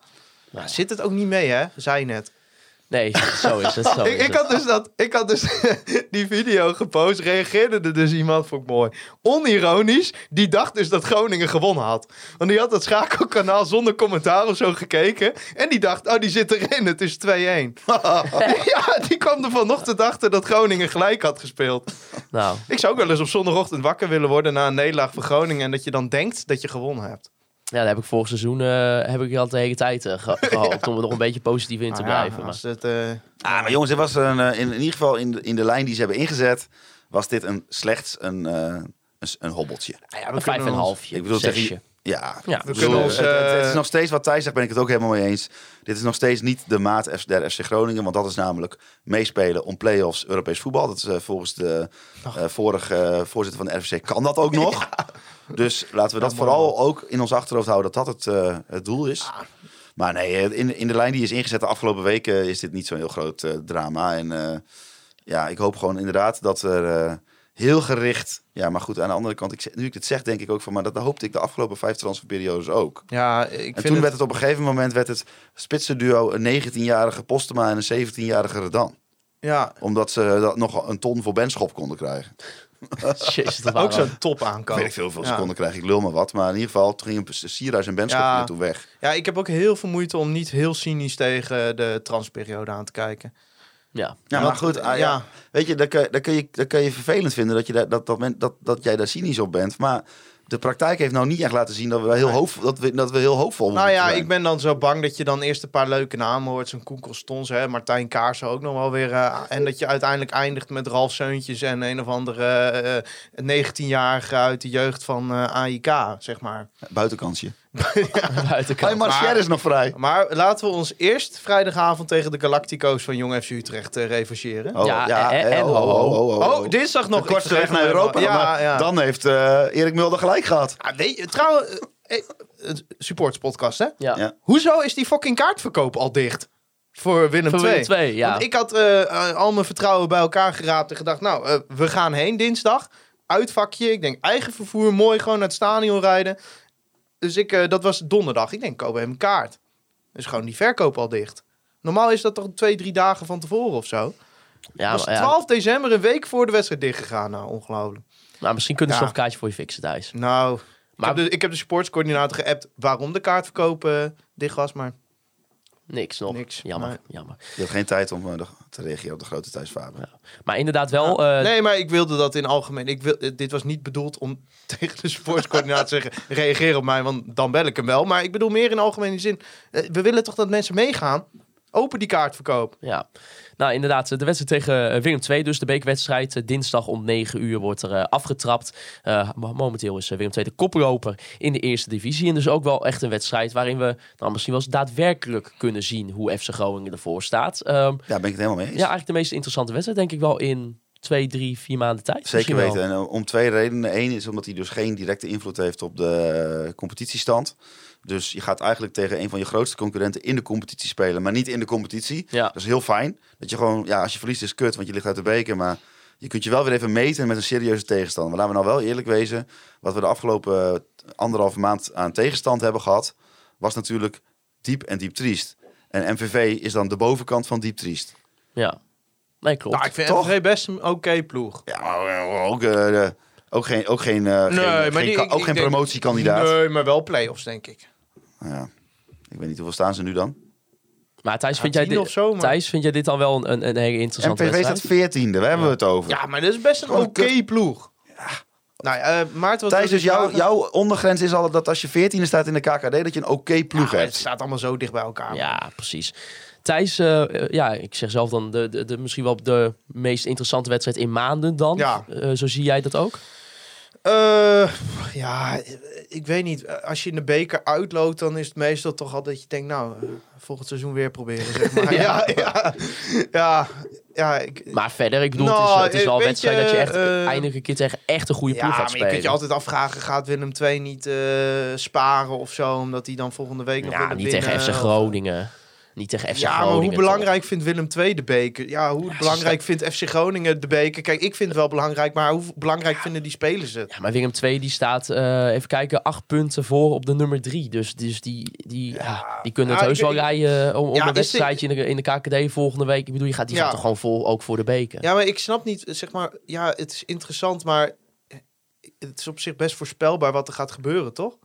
Nou, Zit het ook niet mee, hè? Zei je net. Nee, zo is het. Zo Ik, is ik het. had dus, dat, ik had dus die video gepost, reageerde er dus iemand, vond ik mooi. Onironisch, die dacht dus dat Groningen gewonnen had. Want die had dat schakelkanaal zonder commentaar of zo gekeken. En die dacht, oh die zit erin, het is 2-1. ja, die kwam er vanochtend achter dat Groningen gelijk had gespeeld. Nou, Ik zou ook wel eens op zondagochtend wakker willen worden na een nederlaag voor Groningen. En dat je dan denkt dat je gewonnen hebt. Ja, dat heb ik vorig seizoen eh, heb ik al de hele tijd ge- gehoopt om er nog een beetje positief in te Nou ja, blijven. Maar het, eh, Ah, maar jongens, dit was een, in, in ieder geval in de, in de lijn die ze hebben ingezet, was dit een slechts een, eh, een, een hobbeltje. ja, we een vijf en kunnen een halfje, Ik bedoel, tegen- Ja, Ja, we bedoel, kunnen ons, het, het- het is nog steeds wat Thijs zegt, ben ik het ook helemaal mee eens. Dit is nog steeds niet de maat der FC Groningen, want dat is namelijk meespelen om play-offs Europees voetbal. Dat is volgens de eh, vorige voorzitter van de RFC kan dat ook nog. Dus laten we dat vooral ook in ons achterhoofd houden dat dat het, eh, het doel is. Maar nee, eh, in, in de lijn die is ingezet de afgelopen weken is dit niet zo'n heel groot eh, drama. En ja, ik hoop gewoon inderdaad dat er heel gericht... Ja, maar goed, aan de andere kant, ik, nu ik dit zeg, denk ik ook van... Maar dat, dat hoopte ik de afgelopen vijf transferperiodes ook. Ja, ik En vind toen het... werd het op een gegeven moment werd het spitsenduo een 19-jarige Postema en een 17-jarige Redan. Ja, Omdat ze dat nog een ton voor Benschop konden krijgen. Jezus, dat ook zo'n top Ik aankoop. weet ik veel ze konden krijgen. Ik lul maar wat. Maar in ieder geval, toen gingen Sierhuis en Benschop Ja. toen weg. Ja, ik heb ook heel veel moeite om niet heel cynisch tegen de transperiode aan te kijken. Ja, Ja, maar goed. ah, ja. ja. Weet je, dan kun, je, dan kun je vervelend vinden dat, je daar, dat, dat, men- dat, dat jij daar cynisch op bent. Maar de praktijk heeft nou niet echt laten zien dat we heel, hoop, dat we, dat we heel hoopvol Nou ja, zijn. ik ben dan zo bang dat je dan eerst een paar leuke namen hoort. Zo'n Koekel Stons, hè, Martijn Kaarsen ook nog wel weer. eh, en dat je uiteindelijk eindigt met Ralf Seuntjes en een of andere eh, eh, 19-jarige uit de jeugd van eh AIK, zeg maar. Buitenkansje. Buitenkant. Hey, Marcher Maar- is nog vrij. Maar laten we ons eerst vrijdagavond tegen de Galactico's van Jong FC Utrecht eh revancheren. Oh, Ja, en- eh, en oh, oh, oh, oh. Oh, dinsdag nog. Ik weg naar Europa. Ja, ja. Dan heeft eh, Erik Mulder gelijk gehad. Ah, weet je, trouwens, eh, eh, supportspodcast, hè? Ja. Ja. Hoezo is die fucking kaartverkoop al dicht? Voor Willem Voor II. Willem II, ja. Want ik had eh, eh, al mijn vertrouwen bij elkaar geraapt en gedacht, nou, eh, we gaan heen dinsdag. Uitvakje, ik denk eigen vervoer, mooi gewoon naar het stadion rijden. Dus ik, eh, dat was donderdag. Ik denk, koop even een kaart. Dus gewoon die verkoop al dicht. Normaal is dat toch twee, drie dagen van tevoren of zo. Ja, was maar, ja. 12 december, een week voor de wedstrijd dichtgegaan. Nou, ongelooflijk. Maar misschien kunnen ze Ja. nog een kaartje voor je fixen thuis. Nou, Maar- ik, heb de, ik heb de sportscoördinator geappt waarom de kaartverkoop eh, dicht was, maar Niks nog. Niks, Jammer, maar- jammer. Je had geen tijd om eh, de- te reageren op de grote thuisvader. Ja. Maar inderdaad wel... eh, nee, maar ik wilde dat in algemeen. Ik wil, dit was niet bedoeld om tegen de sportscoördinator te zeggen: reageer op mij, want dan bel ik hem wel. Maar ik bedoel meer in algemene zin. eh, we willen toch dat mensen meegaan? Open die kaartverkoop. Ja, nou inderdaad, de wedstrijd tegen eh, Willem II, dus de bekerwedstrijd. Eh, Dinsdag om 9 uur wordt er eh, afgetrapt. Eh, mo- momenteel is Willem II de koploper in de eerste divisie. En dus ook wel echt een wedstrijd waarin we nou, misschien wel eens daadwerkelijk kunnen zien hoe FC Groningen ervoor staat. Ehm, Ja, ben ik het helemaal mee eens. ja, eigenlijk de meest interessante wedstrijd denk ik wel in twee, drie, vier maanden tijd. Zeker weten. En om twee redenen. Eén is omdat hij dus geen directe invloed heeft op de competitiestand. Dus je gaat eigenlijk tegen een van je grootste concurrenten in de competitie spelen, maar niet in de competitie. Ja. Dat is heel fijn. Dat je gewoon, ja, als je verliest is kut, want je ligt uit de beker. Maar je kunt je wel weer even meten met een serieuze tegenstander. Maar laten we nou wel eerlijk wezen. Wat we de afgelopen anderhalve maand aan tegenstand hebben gehad, was natuurlijk diep en diep triest. En MVV is dan de bovenkant van diep triest. Ja, nee klopt. Nou, ik vind Toch? MVV best een oké ploeg. Ja, eh, ook, eh, ook geen, ook geen, eh, geen, maar geen, die- ka- ik- ook ik geen promotiekandidaat. Nee, maar wel play-offs, denk ik. Ja. Ik weet niet hoeveel staan ze nu dan. maar Thijs, Ja, vind jij, dit, of zo, maar- Thijs, vind jij dit dan wel een, een, een hele interessante wedstrijd? staat veertiende, daar hebben we het over. Ja, maar dat is best een oké ploeg. Nou ja, eh, Maarten, wat Thijs, dus jouw, jouw ondergrens is al dat als je veertiende staat in de KKD, dat je een oké ploeg Ja, hebt. Het staat allemaal zo dicht bij elkaar. Ja, precies. Thijs, eh, eh, ja, ik zeg zelf dan de, de, de, misschien wel de meest interessante wedstrijd in maanden dan. Ja. Eh, zo zie jij dat ook? Eh, ja, ik weet niet. Als je in de beker uitloopt, dan is het meestal toch al dat je denkt, nou, eh, volgend seizoen weer proberen. Zeg maar. ja, ja, ja, ja. ik, Maar verder, ik bedoel, het Nou, is, het is eh, wel weet wedstrijd je, dat je echt eh, eindelijk een keer tegen echt een goede ja, ploeg gaat maar je spelen. kunt je altijd afvragen, gaat Willem II niet eh, sparen of zo, omdat hij dan volgende week nog ja, willen niet winnen, tegen FC of- Groningen. Niet tegen FC Ja, maar Groningen. hoe belangrijk vindt Willem II de beker? Ja, hoe belangrijk vindt FC Groningen de beker? Kijk, ik vind het wel belangrijk, maar hoe belangrijk vinden die spelers het? Ja, maar Willem II die staat, eh, even kijken, acht punten voor op de nummer drie. Dus, dus die, die, ja. die kunnen het Ja, heus wel rijden om, om Ja, een wedstrijdje in, de, in de KKD volgende week. Ik bedoel, je gaat, die Ja. gaat toch gewoon vol, ook voor de beker. Ja, maar ik snap niet, zeg maar, ja, het is interessant, maar het is op zich best voorspelbaar wat er gaat gebeuren, toch?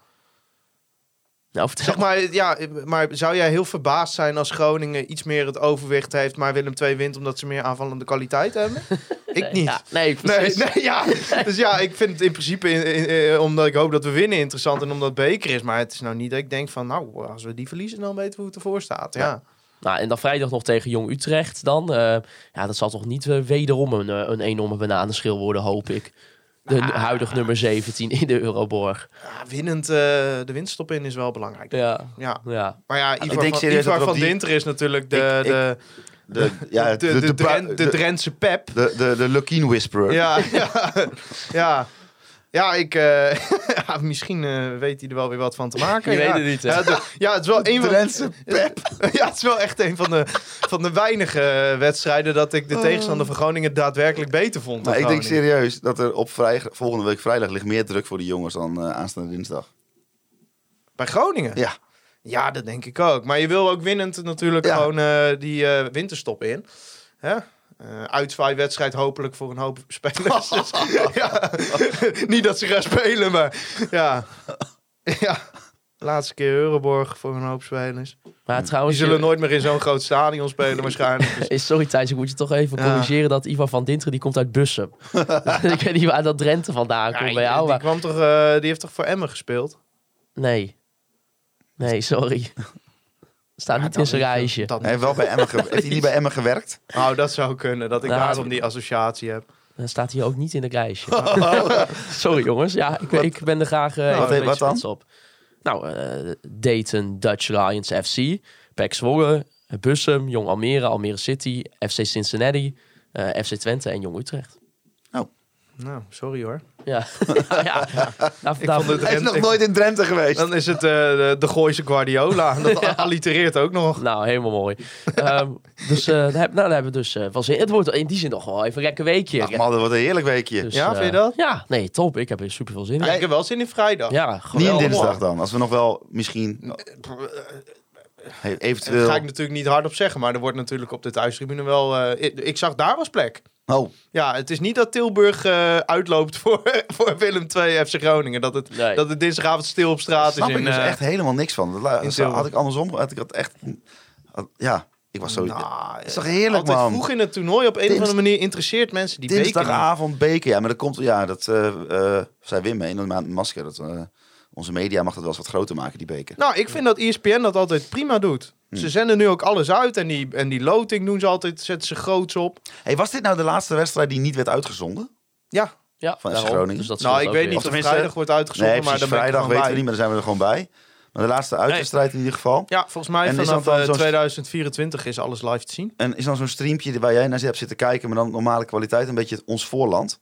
Nou. Zeg maar, ja, maar zou jij heel verbaasd zijn als Groningen iets meer het overwicht heeft, maar Willem II wint omdat ze meer aanvallende kwaliteit hebben? ik niet. Ja, nee, Nee, precies. nee, ja. Dus ja, ik vind het in principe, in, in- eh, omdat ik hoop dat we winnen, interessant en omdat het beker is. Maar het is nou niet dat ik denk van, nou, als we die verliezen, dan weten we hoe het ervoor staat. Ja. Nou, en dan vrijdag nog tegen Jong Utrecht dan. eh, ja, dat zal toch niet eh, wederom een, een enorme bananenschil worden, hoop ik. De Ah. huidige nummer 17 in de Euroborg. Ja, winnend eh, de winststop in is wel belangrijk. Ja, Ja. ja. Maar ja, Ivar, denk van, Ivar van die- Dinter is natuurlijk de, Ik- ik- de, De, ja, de, de, de, de de, Drentse pep. de, de, de Lukien Whisperer. Ja, ja, ja. Ja, ik, eh, ja, misschien eh, weet hij er wel weer wat van te maken. Je ja. weet het niet, hè? Ja, de- ja, het is wel een van Drentse pep. Ja, het is wel echt een van de, van de weinige eh, wedstrijden dat ik de tegenstander van Groningen daadwerkelijk beter vond. dan Maar ik denk serieus dat er op vrij, volgende week vrijdag ligt meer druk voor de jongens dan eh, aanstaande dinsdag. Bij Groningen? Ja. Ja, dat denk ik ook. Maar je wil ook winnend natuurlijk Ja. gewoon eh, die eh, winterstop in. Hè? Eh uitzwaaiwedstrijd hopelijk voor een hoop spelers. Dus, ja. Niet dat ze gaan spelen, maar ja. ja. Laatste keer Euroborg voor een hoop spelers. Maar Die trouwens, zullen je- nooit meer in zo'n groot stadion spelen waarschijnlijk. Dus- eh, sorry Thijs, ik moet je toch even Ja. corrigeren dat Ivan van Dinteren, die komt uit Bussum. ik weet niet waar dat Drenthe vandaan komt bij jou. die, maar- kwam toch, eh, die heeft toch voor Emmen gespeeld? Nee. Nee, sorry. Staat niet dan in zijn lijstje. dat Hij heeft, wel bij Emmen ge- heeft hij niet bij Emmen gewerkt? Nou, dat zou kunnen. Dat ik Nou, daarom die associatie heb. Dat staat hier ook niet in het lijstje. Sorry jongens, ja, ik, ik ben er graag eh, even wat- een beetje wat dan? trots op. Nou, eh, Dayton, Dutch Lions FC, PEC Zwolle, Bussum, Jong Almere, Almere City, FC Cincinnati, eh, FC Twente en Jong Utrecht. Nou, sorry hoor. Ja, ja. Nou, Ik vond het Hij is nog ik- nooit in Drenthe geweest. Dan is het eh, de, de Gooise Guardiola. Dat allitereert ook nog. nou, helemaal mooi. Ehm, dus eh, daar, heb, nou, daar hebben we dus eh wel zin. Het wordt in die zin nog wel even een lekker weekje. Ach man, dat wordt een heerlijk weekje. Dus, Ja, vind je dat? Ja, nee, top. Ik heb er super veel zin in. Ja, ik heb wel zin in vrijdag. Ja, Niet in dinsdag dan, als we nog wel misschien hey, Daar eventueel... ga ik natuurlijk niet hardop zeggen, maar er wordt natuurlijk op de thuistribune wel... eh, ik, ik zag daar was plek. Oh, Ja, het is niet dat Tilburg eh, uitloopt voor, voor Willem II FC Groningen. Dat het, Nee. dat het dinsdagavond stil op straat snap is. In, ik dus eh, echt helemaal niks van. Dat had ik andersom. Had ik dat echt... had- ja, ik was zo... nou, het is toch heerlijk, altijd man. vroeg in het toernooi op een of andere manier interesseert mensen die beker. Dinsdagavond beker, ja, maar dat komt... Ja, dat uh, uh, zei Wim mee in de masker. Dat, uh, onze media mag dat wel eens wat groter maken, die beker. Nou, ik vind dat ESPN dat altijd prima doet. Ze zenden nu ook alles uit en die, en die loting doen ze altijd, zetten ze groots op. Hey, was dit nou de laatste wedstrijd die niet werd uitgezonden? Ja, Ja, Van daarom. Groningen? Dus dat nou, ik weet weer. niet Of vrijdag wordt uitgezonden, Nee, maar ik vrijdag weten we niet, maar daar zijn we er gewoon bij. Maar de laatste uitwedstrijd in ieder geval. Ja, volgens mij En vanaf dat dan eh, zo'n- 2024 is alles live te zien. En is dan zo'n streampje waar jij naar hebt zitten kijken, maar dan normale kwaliteit, een beetje ons voorland?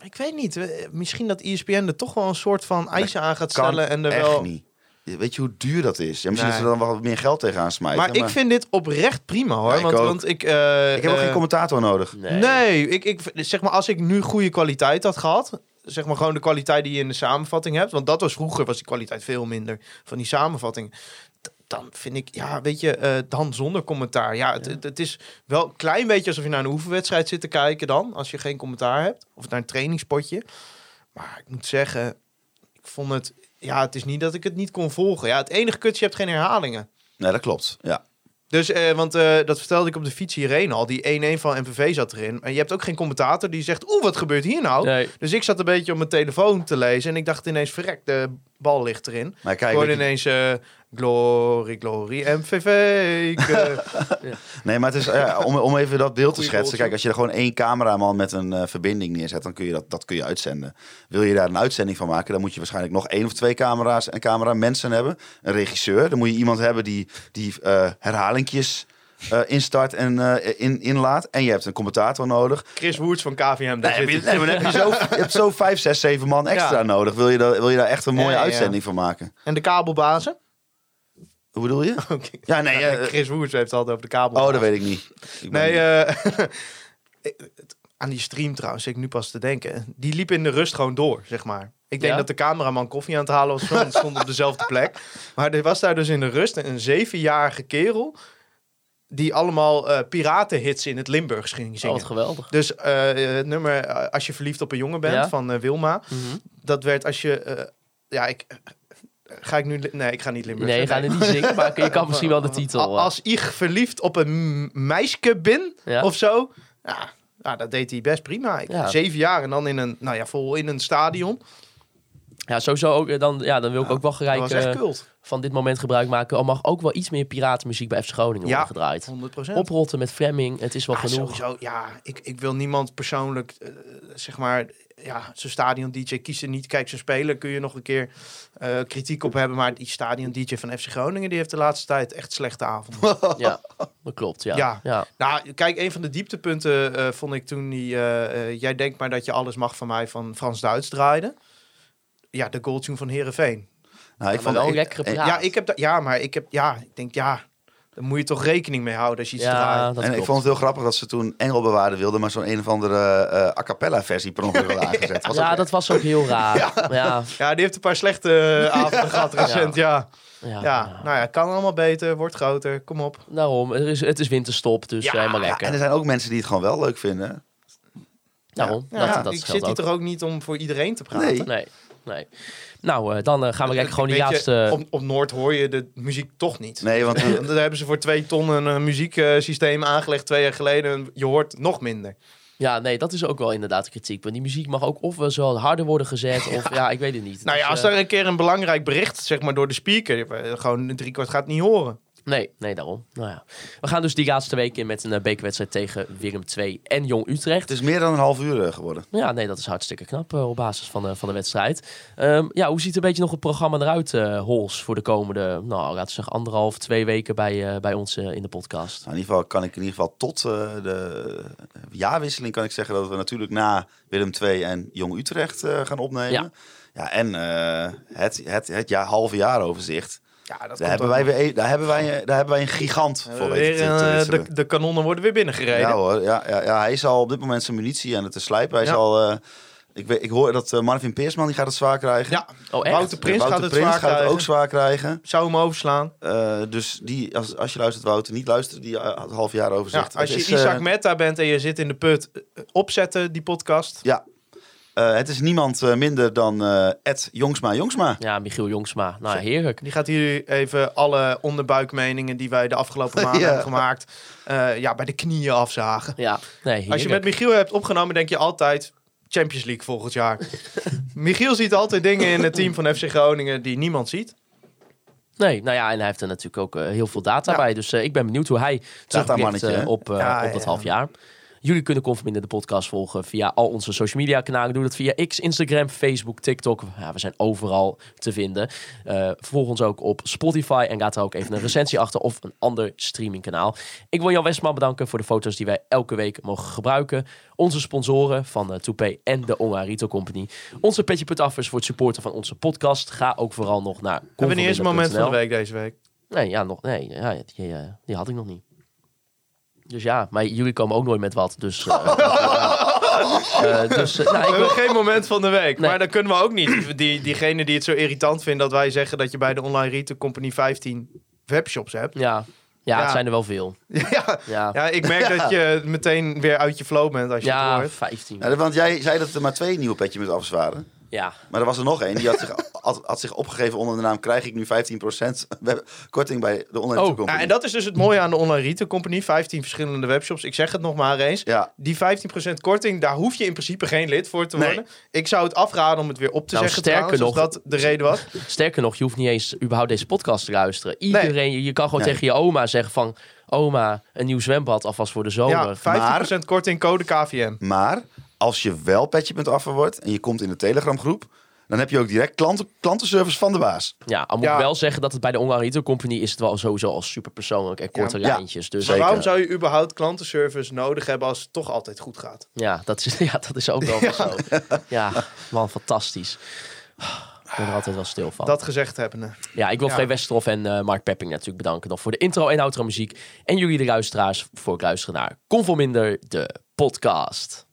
Ik weet niet, misschien dat ESPN er toch wel een soort van eisen aan gaat Kan stellen. En er echt wel... niet. Weet je hoe duur dat is? Ja, misschien Nee. ze er dan wat meer geld tegenaan smijten. Maar ik vind dit oprecht prima hoor. Ja, ik want, want ik... eh, ik heb ook eh, geen commentator nodig. Nee. Nee, ik, ik, zeg maar, als ik nu goede kwaliteit had gehad, zeg maar gewoon de kwaliteit die je in de samenvatting hebt, want dat was vroeger, was die kwaliteit veel minder van die samenvatting. Dan vind ik, ja, weet je, eh, dan zonder commentaar. Ja, het, het, het is wel een klein beetje alsof je naar een oefenwedstrijd zit te kijken dan, als je geen commentaar hebt. Of naar een trainingspotje. Maar ik moet zeggen, ik vond het, ja, het is niet dat ik het niet kon volgen. Ja, het enige kutje, je hebt geen herhalingen. Nee, dat klopt. Ja. Dus, eh, want eh, dat vertelde ik op de fiets hierheen al. Die 1-1 van MVV zat erin. En je hebt ook geen commentator die zegt... Oeh, wat gebeurt hier nou? Nee. Dus ik zat een beetje op mijn telefoon te lezen. En ik dacht ineens, verrek, de bal ligt erin. Maar Ik kijk, hoorde weet je- ineens... eh, glory, glory, MVV. Eh, nee, maar het is ja, om, om even dat beeld te schetsen. Kijk, als je er gewoon één cameraman met een eh, verbinding neerzet, dan kun je dat, dat kun je uitzenden. Wil je daar een uitzending van maken, dan moet je waarschijnlijk nog één of twee camera's en cameramensen hebben. Een regisseur. Dan moet je iemand hebben die, die eh herhalingjes eh, instart en in, inlaat. En je hebt een commentator nodig. Chris Woerts van KVM. daar Nee, heb je, nee, maar heb je, zo, je hebt zo vijf, zes, zeven man extra Ja. nodig. Wil je, daar, wil je daar echt een mooie Ja, ja. uitzending van maken? En de kabelbazen? Hoe bedoel je? Ja, nee. Ja, eh, Chris Woerts heeft het altijd over de kabel. oh, dat weet ik niet. Ik Nee, eh, aan die stream trouwens, ik nu pas te denken. Die liep in de rust gewoon door, zeg maar. Ik denk Ja? dat de cameraman koffie aan het halen was, want stond op dezelfde plek. Maar er was daar dus in de rust een zevenjarige kerel die allemaal eh, piratenhits in het Limburgs ging Oh, zingen. wat geweldig. dus het nummer Als je verliefd op een jongen bent Ja. van Wilma, Mhm. dat werd als je... ja, ik... Ga ik nu... Nee, ik ga niet Limburgs. Nee, je gaat het niet zingen, maar je kan misschien wel de titel. Eh. Als ik verliefd op een meisje bin, Ja. of zo. Ja, ja, dat deed hij best prima. Ik, Ja. Zeven jaar en dan in een, nou ja, vol in een stadion. Ja, sowieso ook. eh, Dan, ja, dan wil ik ook wel gelijk eh, van dit moment gebruik maken. Er mag ook wel iets meer piratenmuziek bij FC Groningen Ja. worden gedraaid. 100 Oprotten met Fleming, het is wel Ja, genoeg. sowieso, ja, ik, ik wil niemand persoonlijk, zeg maar, ja, zo'n stadion-dj kies er niet. Kijk, zo'n speler kun je nog een keer eh, kritiek op hebben. Maar die stadion-dj van FC Groningen, die heeft de laatste tijd echt slechte avonden. Ja, dat klopt. Ja. Ja. Ja. nou, kijk, een van de dieptepunten eh, vond ik toen die, eh, jij denkt maar dat je alles mag van mij van Frans Duits draaide. Ja, de goaltune van Herenveen. nou, ik vond wel praat. Ja, ik heb dat, ja, maar ik heb, ja, ik denk, ja, daar moet je toch rekening mee houden als je iets Ja, draait. en ik vond het heel grappig dat ze toen Engelbewaarde wilden, maar zo'n een of andere eh, a cappella versie per ongeluk hadden aangezet. Was ja, ook- dat was ook heel raar. Ja, ja, Ja, die heeft een paar slechte eh, avonden gehad recent, ja. ja, Ja, nou ja, kan allemaal beter, wordt groter, kom op. Daarom, het is, het is winterstop, dus Ja, helemaal Ja, lekker. en er zijn ook mensen die het gewoon wel leuk vinden. Daarom, Ja, dat, dat ik zit hier toch ook niet om voor iedereen te praten. Nee. Nee. nee. Nou, eh, dan eh, gaan we lekker gewoon die laatste... Op, op Noord hoor je de muziek toch niet. Nee, want Daar hebben ze voor twee ton een eh, muzieksysteem aangelegd twee jaar geleden. En je hoort nog minder. Ja, nee, dat is ook wel inderdaad kritiek. Want die muziek mag ook of wel zo harder worden gezet, of ja, ik weet het niet. Nou ja, Dus, als eh, er een keer een belangrijk bericht, zeg maar door de speaker, eh, gewoon driekwart gaat niet horen. Nee, nee, daarom. Nou ja. We gaan dus die laatste week in met een eh, bekerwedstrijd tegen Willem II en Jong Utrecht. het is meer dan een half uur eh, geworden. Ja, nee, dat is hartstikke knap eh, op basis van, de van de wedstrijd. Ehm, ja, hoe ziet een beetje nog het programma eruit, eh Hols, voor de komende, nou, laten we zeggen, anderhalf, twee weken bij, bij ons in de podcast? Nou, in ieder geval kan ik in ieder geval tot de jaarwisseling kan ik zeggen dat we natuurlijk na Willem II en Jong Utrecht gaan opnemen. Ja. Ja, en eh, het, het, het jaar, halve jaaroverzicht. Ja, dat Daar hebben, wij weer, een- daar, hebben wij, daar hebben wij een gigant voor weten weer, te- te eh, de, de kanonnen worden weer binnengereden. Ja hoor, ja, ja, ja, hij is al op dit moment zijn munitie aan het slijpen. Hij Ja. is al, eh, ik, ik hoor dat eh, Marvin Peersman die gaat het zwaar krijgen. Ja, Oh, echt? Wouter Prins Wouter gaat het Prins zwaar gaat het krijgen. ook zwaar krijgen. Zou hem overslaan. Eh, dus die, als, als je luistert Wouter, niet luisteren, die eh, het half jaar Ja, overzicht. als je is, eh, Isaac Metta bent en je zit in de put, eh, opzetten die podcast. Ja, Eh, het is niemand eh, minder dan eh, Ed Jongsma Jongsma. Ja, Michiel Jongsma. Nou, heerlijk. Die gaat hier even alle onderbuikmeningen die wij de afgelopen maanden Ja. hebben gemaakt, eh, ja, bij de knieën afzagen. Ja, nee, heerlijk. Als je met Michiel hebt opgenomen, denk je altijd Champions League volgend jaar. Michiel ziet altijd dingen in het team van FC Groningen die niemand ziet. Nee, nou ja, en hij heeft er natuurlijk ook heel veel data Ja. bij. Dus eh, ik ben benieuwd hoe hij terugblikt hè? op, Ja, op dat ja. half jaar. Jullie kunnen Conforminder de podcast volgen via al onze social media kanalen. Doe dat via X, Instagram, Facebook, TikTok. Ja, we zijn overal te vinden. Eh volg ons ook op Spotify en laat er ook even een recensie achter of een ander streamingkanaal. Ik wil Jan Westman bedanken voor de foto's die wij elke week mogen gebruiken. Onze sponsoren van uh, Toupee en de Online Retail Company. Onze petje.affers voor het supporten van onze podcast. Ga ook vooral nog naar Hebben we niet eens een moment van de week deze week? Nee, ja, nog, nee ja, die, eh, die had ik nog niet. Dus ja, maar jullie komen ook nooit met wat. Dus, eh, eh, dus nou, ik wil, geen moment van de week. Nee. Maar dan kunnen we ook niet. Die, diegene die het zo irritant vindt dat wij zeggen dat je bij de Online Retail Company 15 webshops hebt. ja, ja, Ja. het zijn er wel veel. Ja, Ja, ja ik merk dat je meteen weer uit je flow bent als je het ja hoort. 15. Ja, want jij zei dat er maar twee nieuwe petje met afs waren. Ja, Maar er was er nog één. Die had zich, had, had zich opgegeven onder de naam... krijg ik nu 15% web- korting bij de online Oh. Ja, en dat is dus het mooie aan de Online Retail Company. 15 verschillende webshops. Ik zeg het nog maar eens. Ja, Die 15% korting, daar hoef je in principe geen lid voor te Nee. worden. Ik zou het afraden om het weer op te Nou, zeggen sterker trouwens, als nog- dat de reden was. sterker nog, je hoeft niet eens überhaupt deze podcast te luisteren. Iedereen, je, je kan gewoon Nee. tegen je oma zeggen van... Oma, een nieuw zwembad alvast voor de zomer. Ja, 15% korting, code KVM. maar als je wel petje.af wordt... en je komt in de Telegram groep... dan heb je ook direct klanten, klantenservice van de baas. Ja, al moet Ja. ik wel zeggen dat het bij de Online Retail Company... is het wel sowieso al super persoonlijk en korte Ja. lijntjes. Dus Maar waarom zou je überhaupt klantenservice nodig hebben als het toch altijd goed gaat? Ja, dat is, ja, dat is ook wel zo. Ja, man, fantastisch. Ik ben er altijd wel stil van. Dat gezegd hebbende. Ja, ik wil ja. Westerhof en eh, Mark Pepping natuurlijk bedanken nog voor de intro en outro muziek. En jullie de luisteraars voor het luisteren naar Conforminder, de podcast.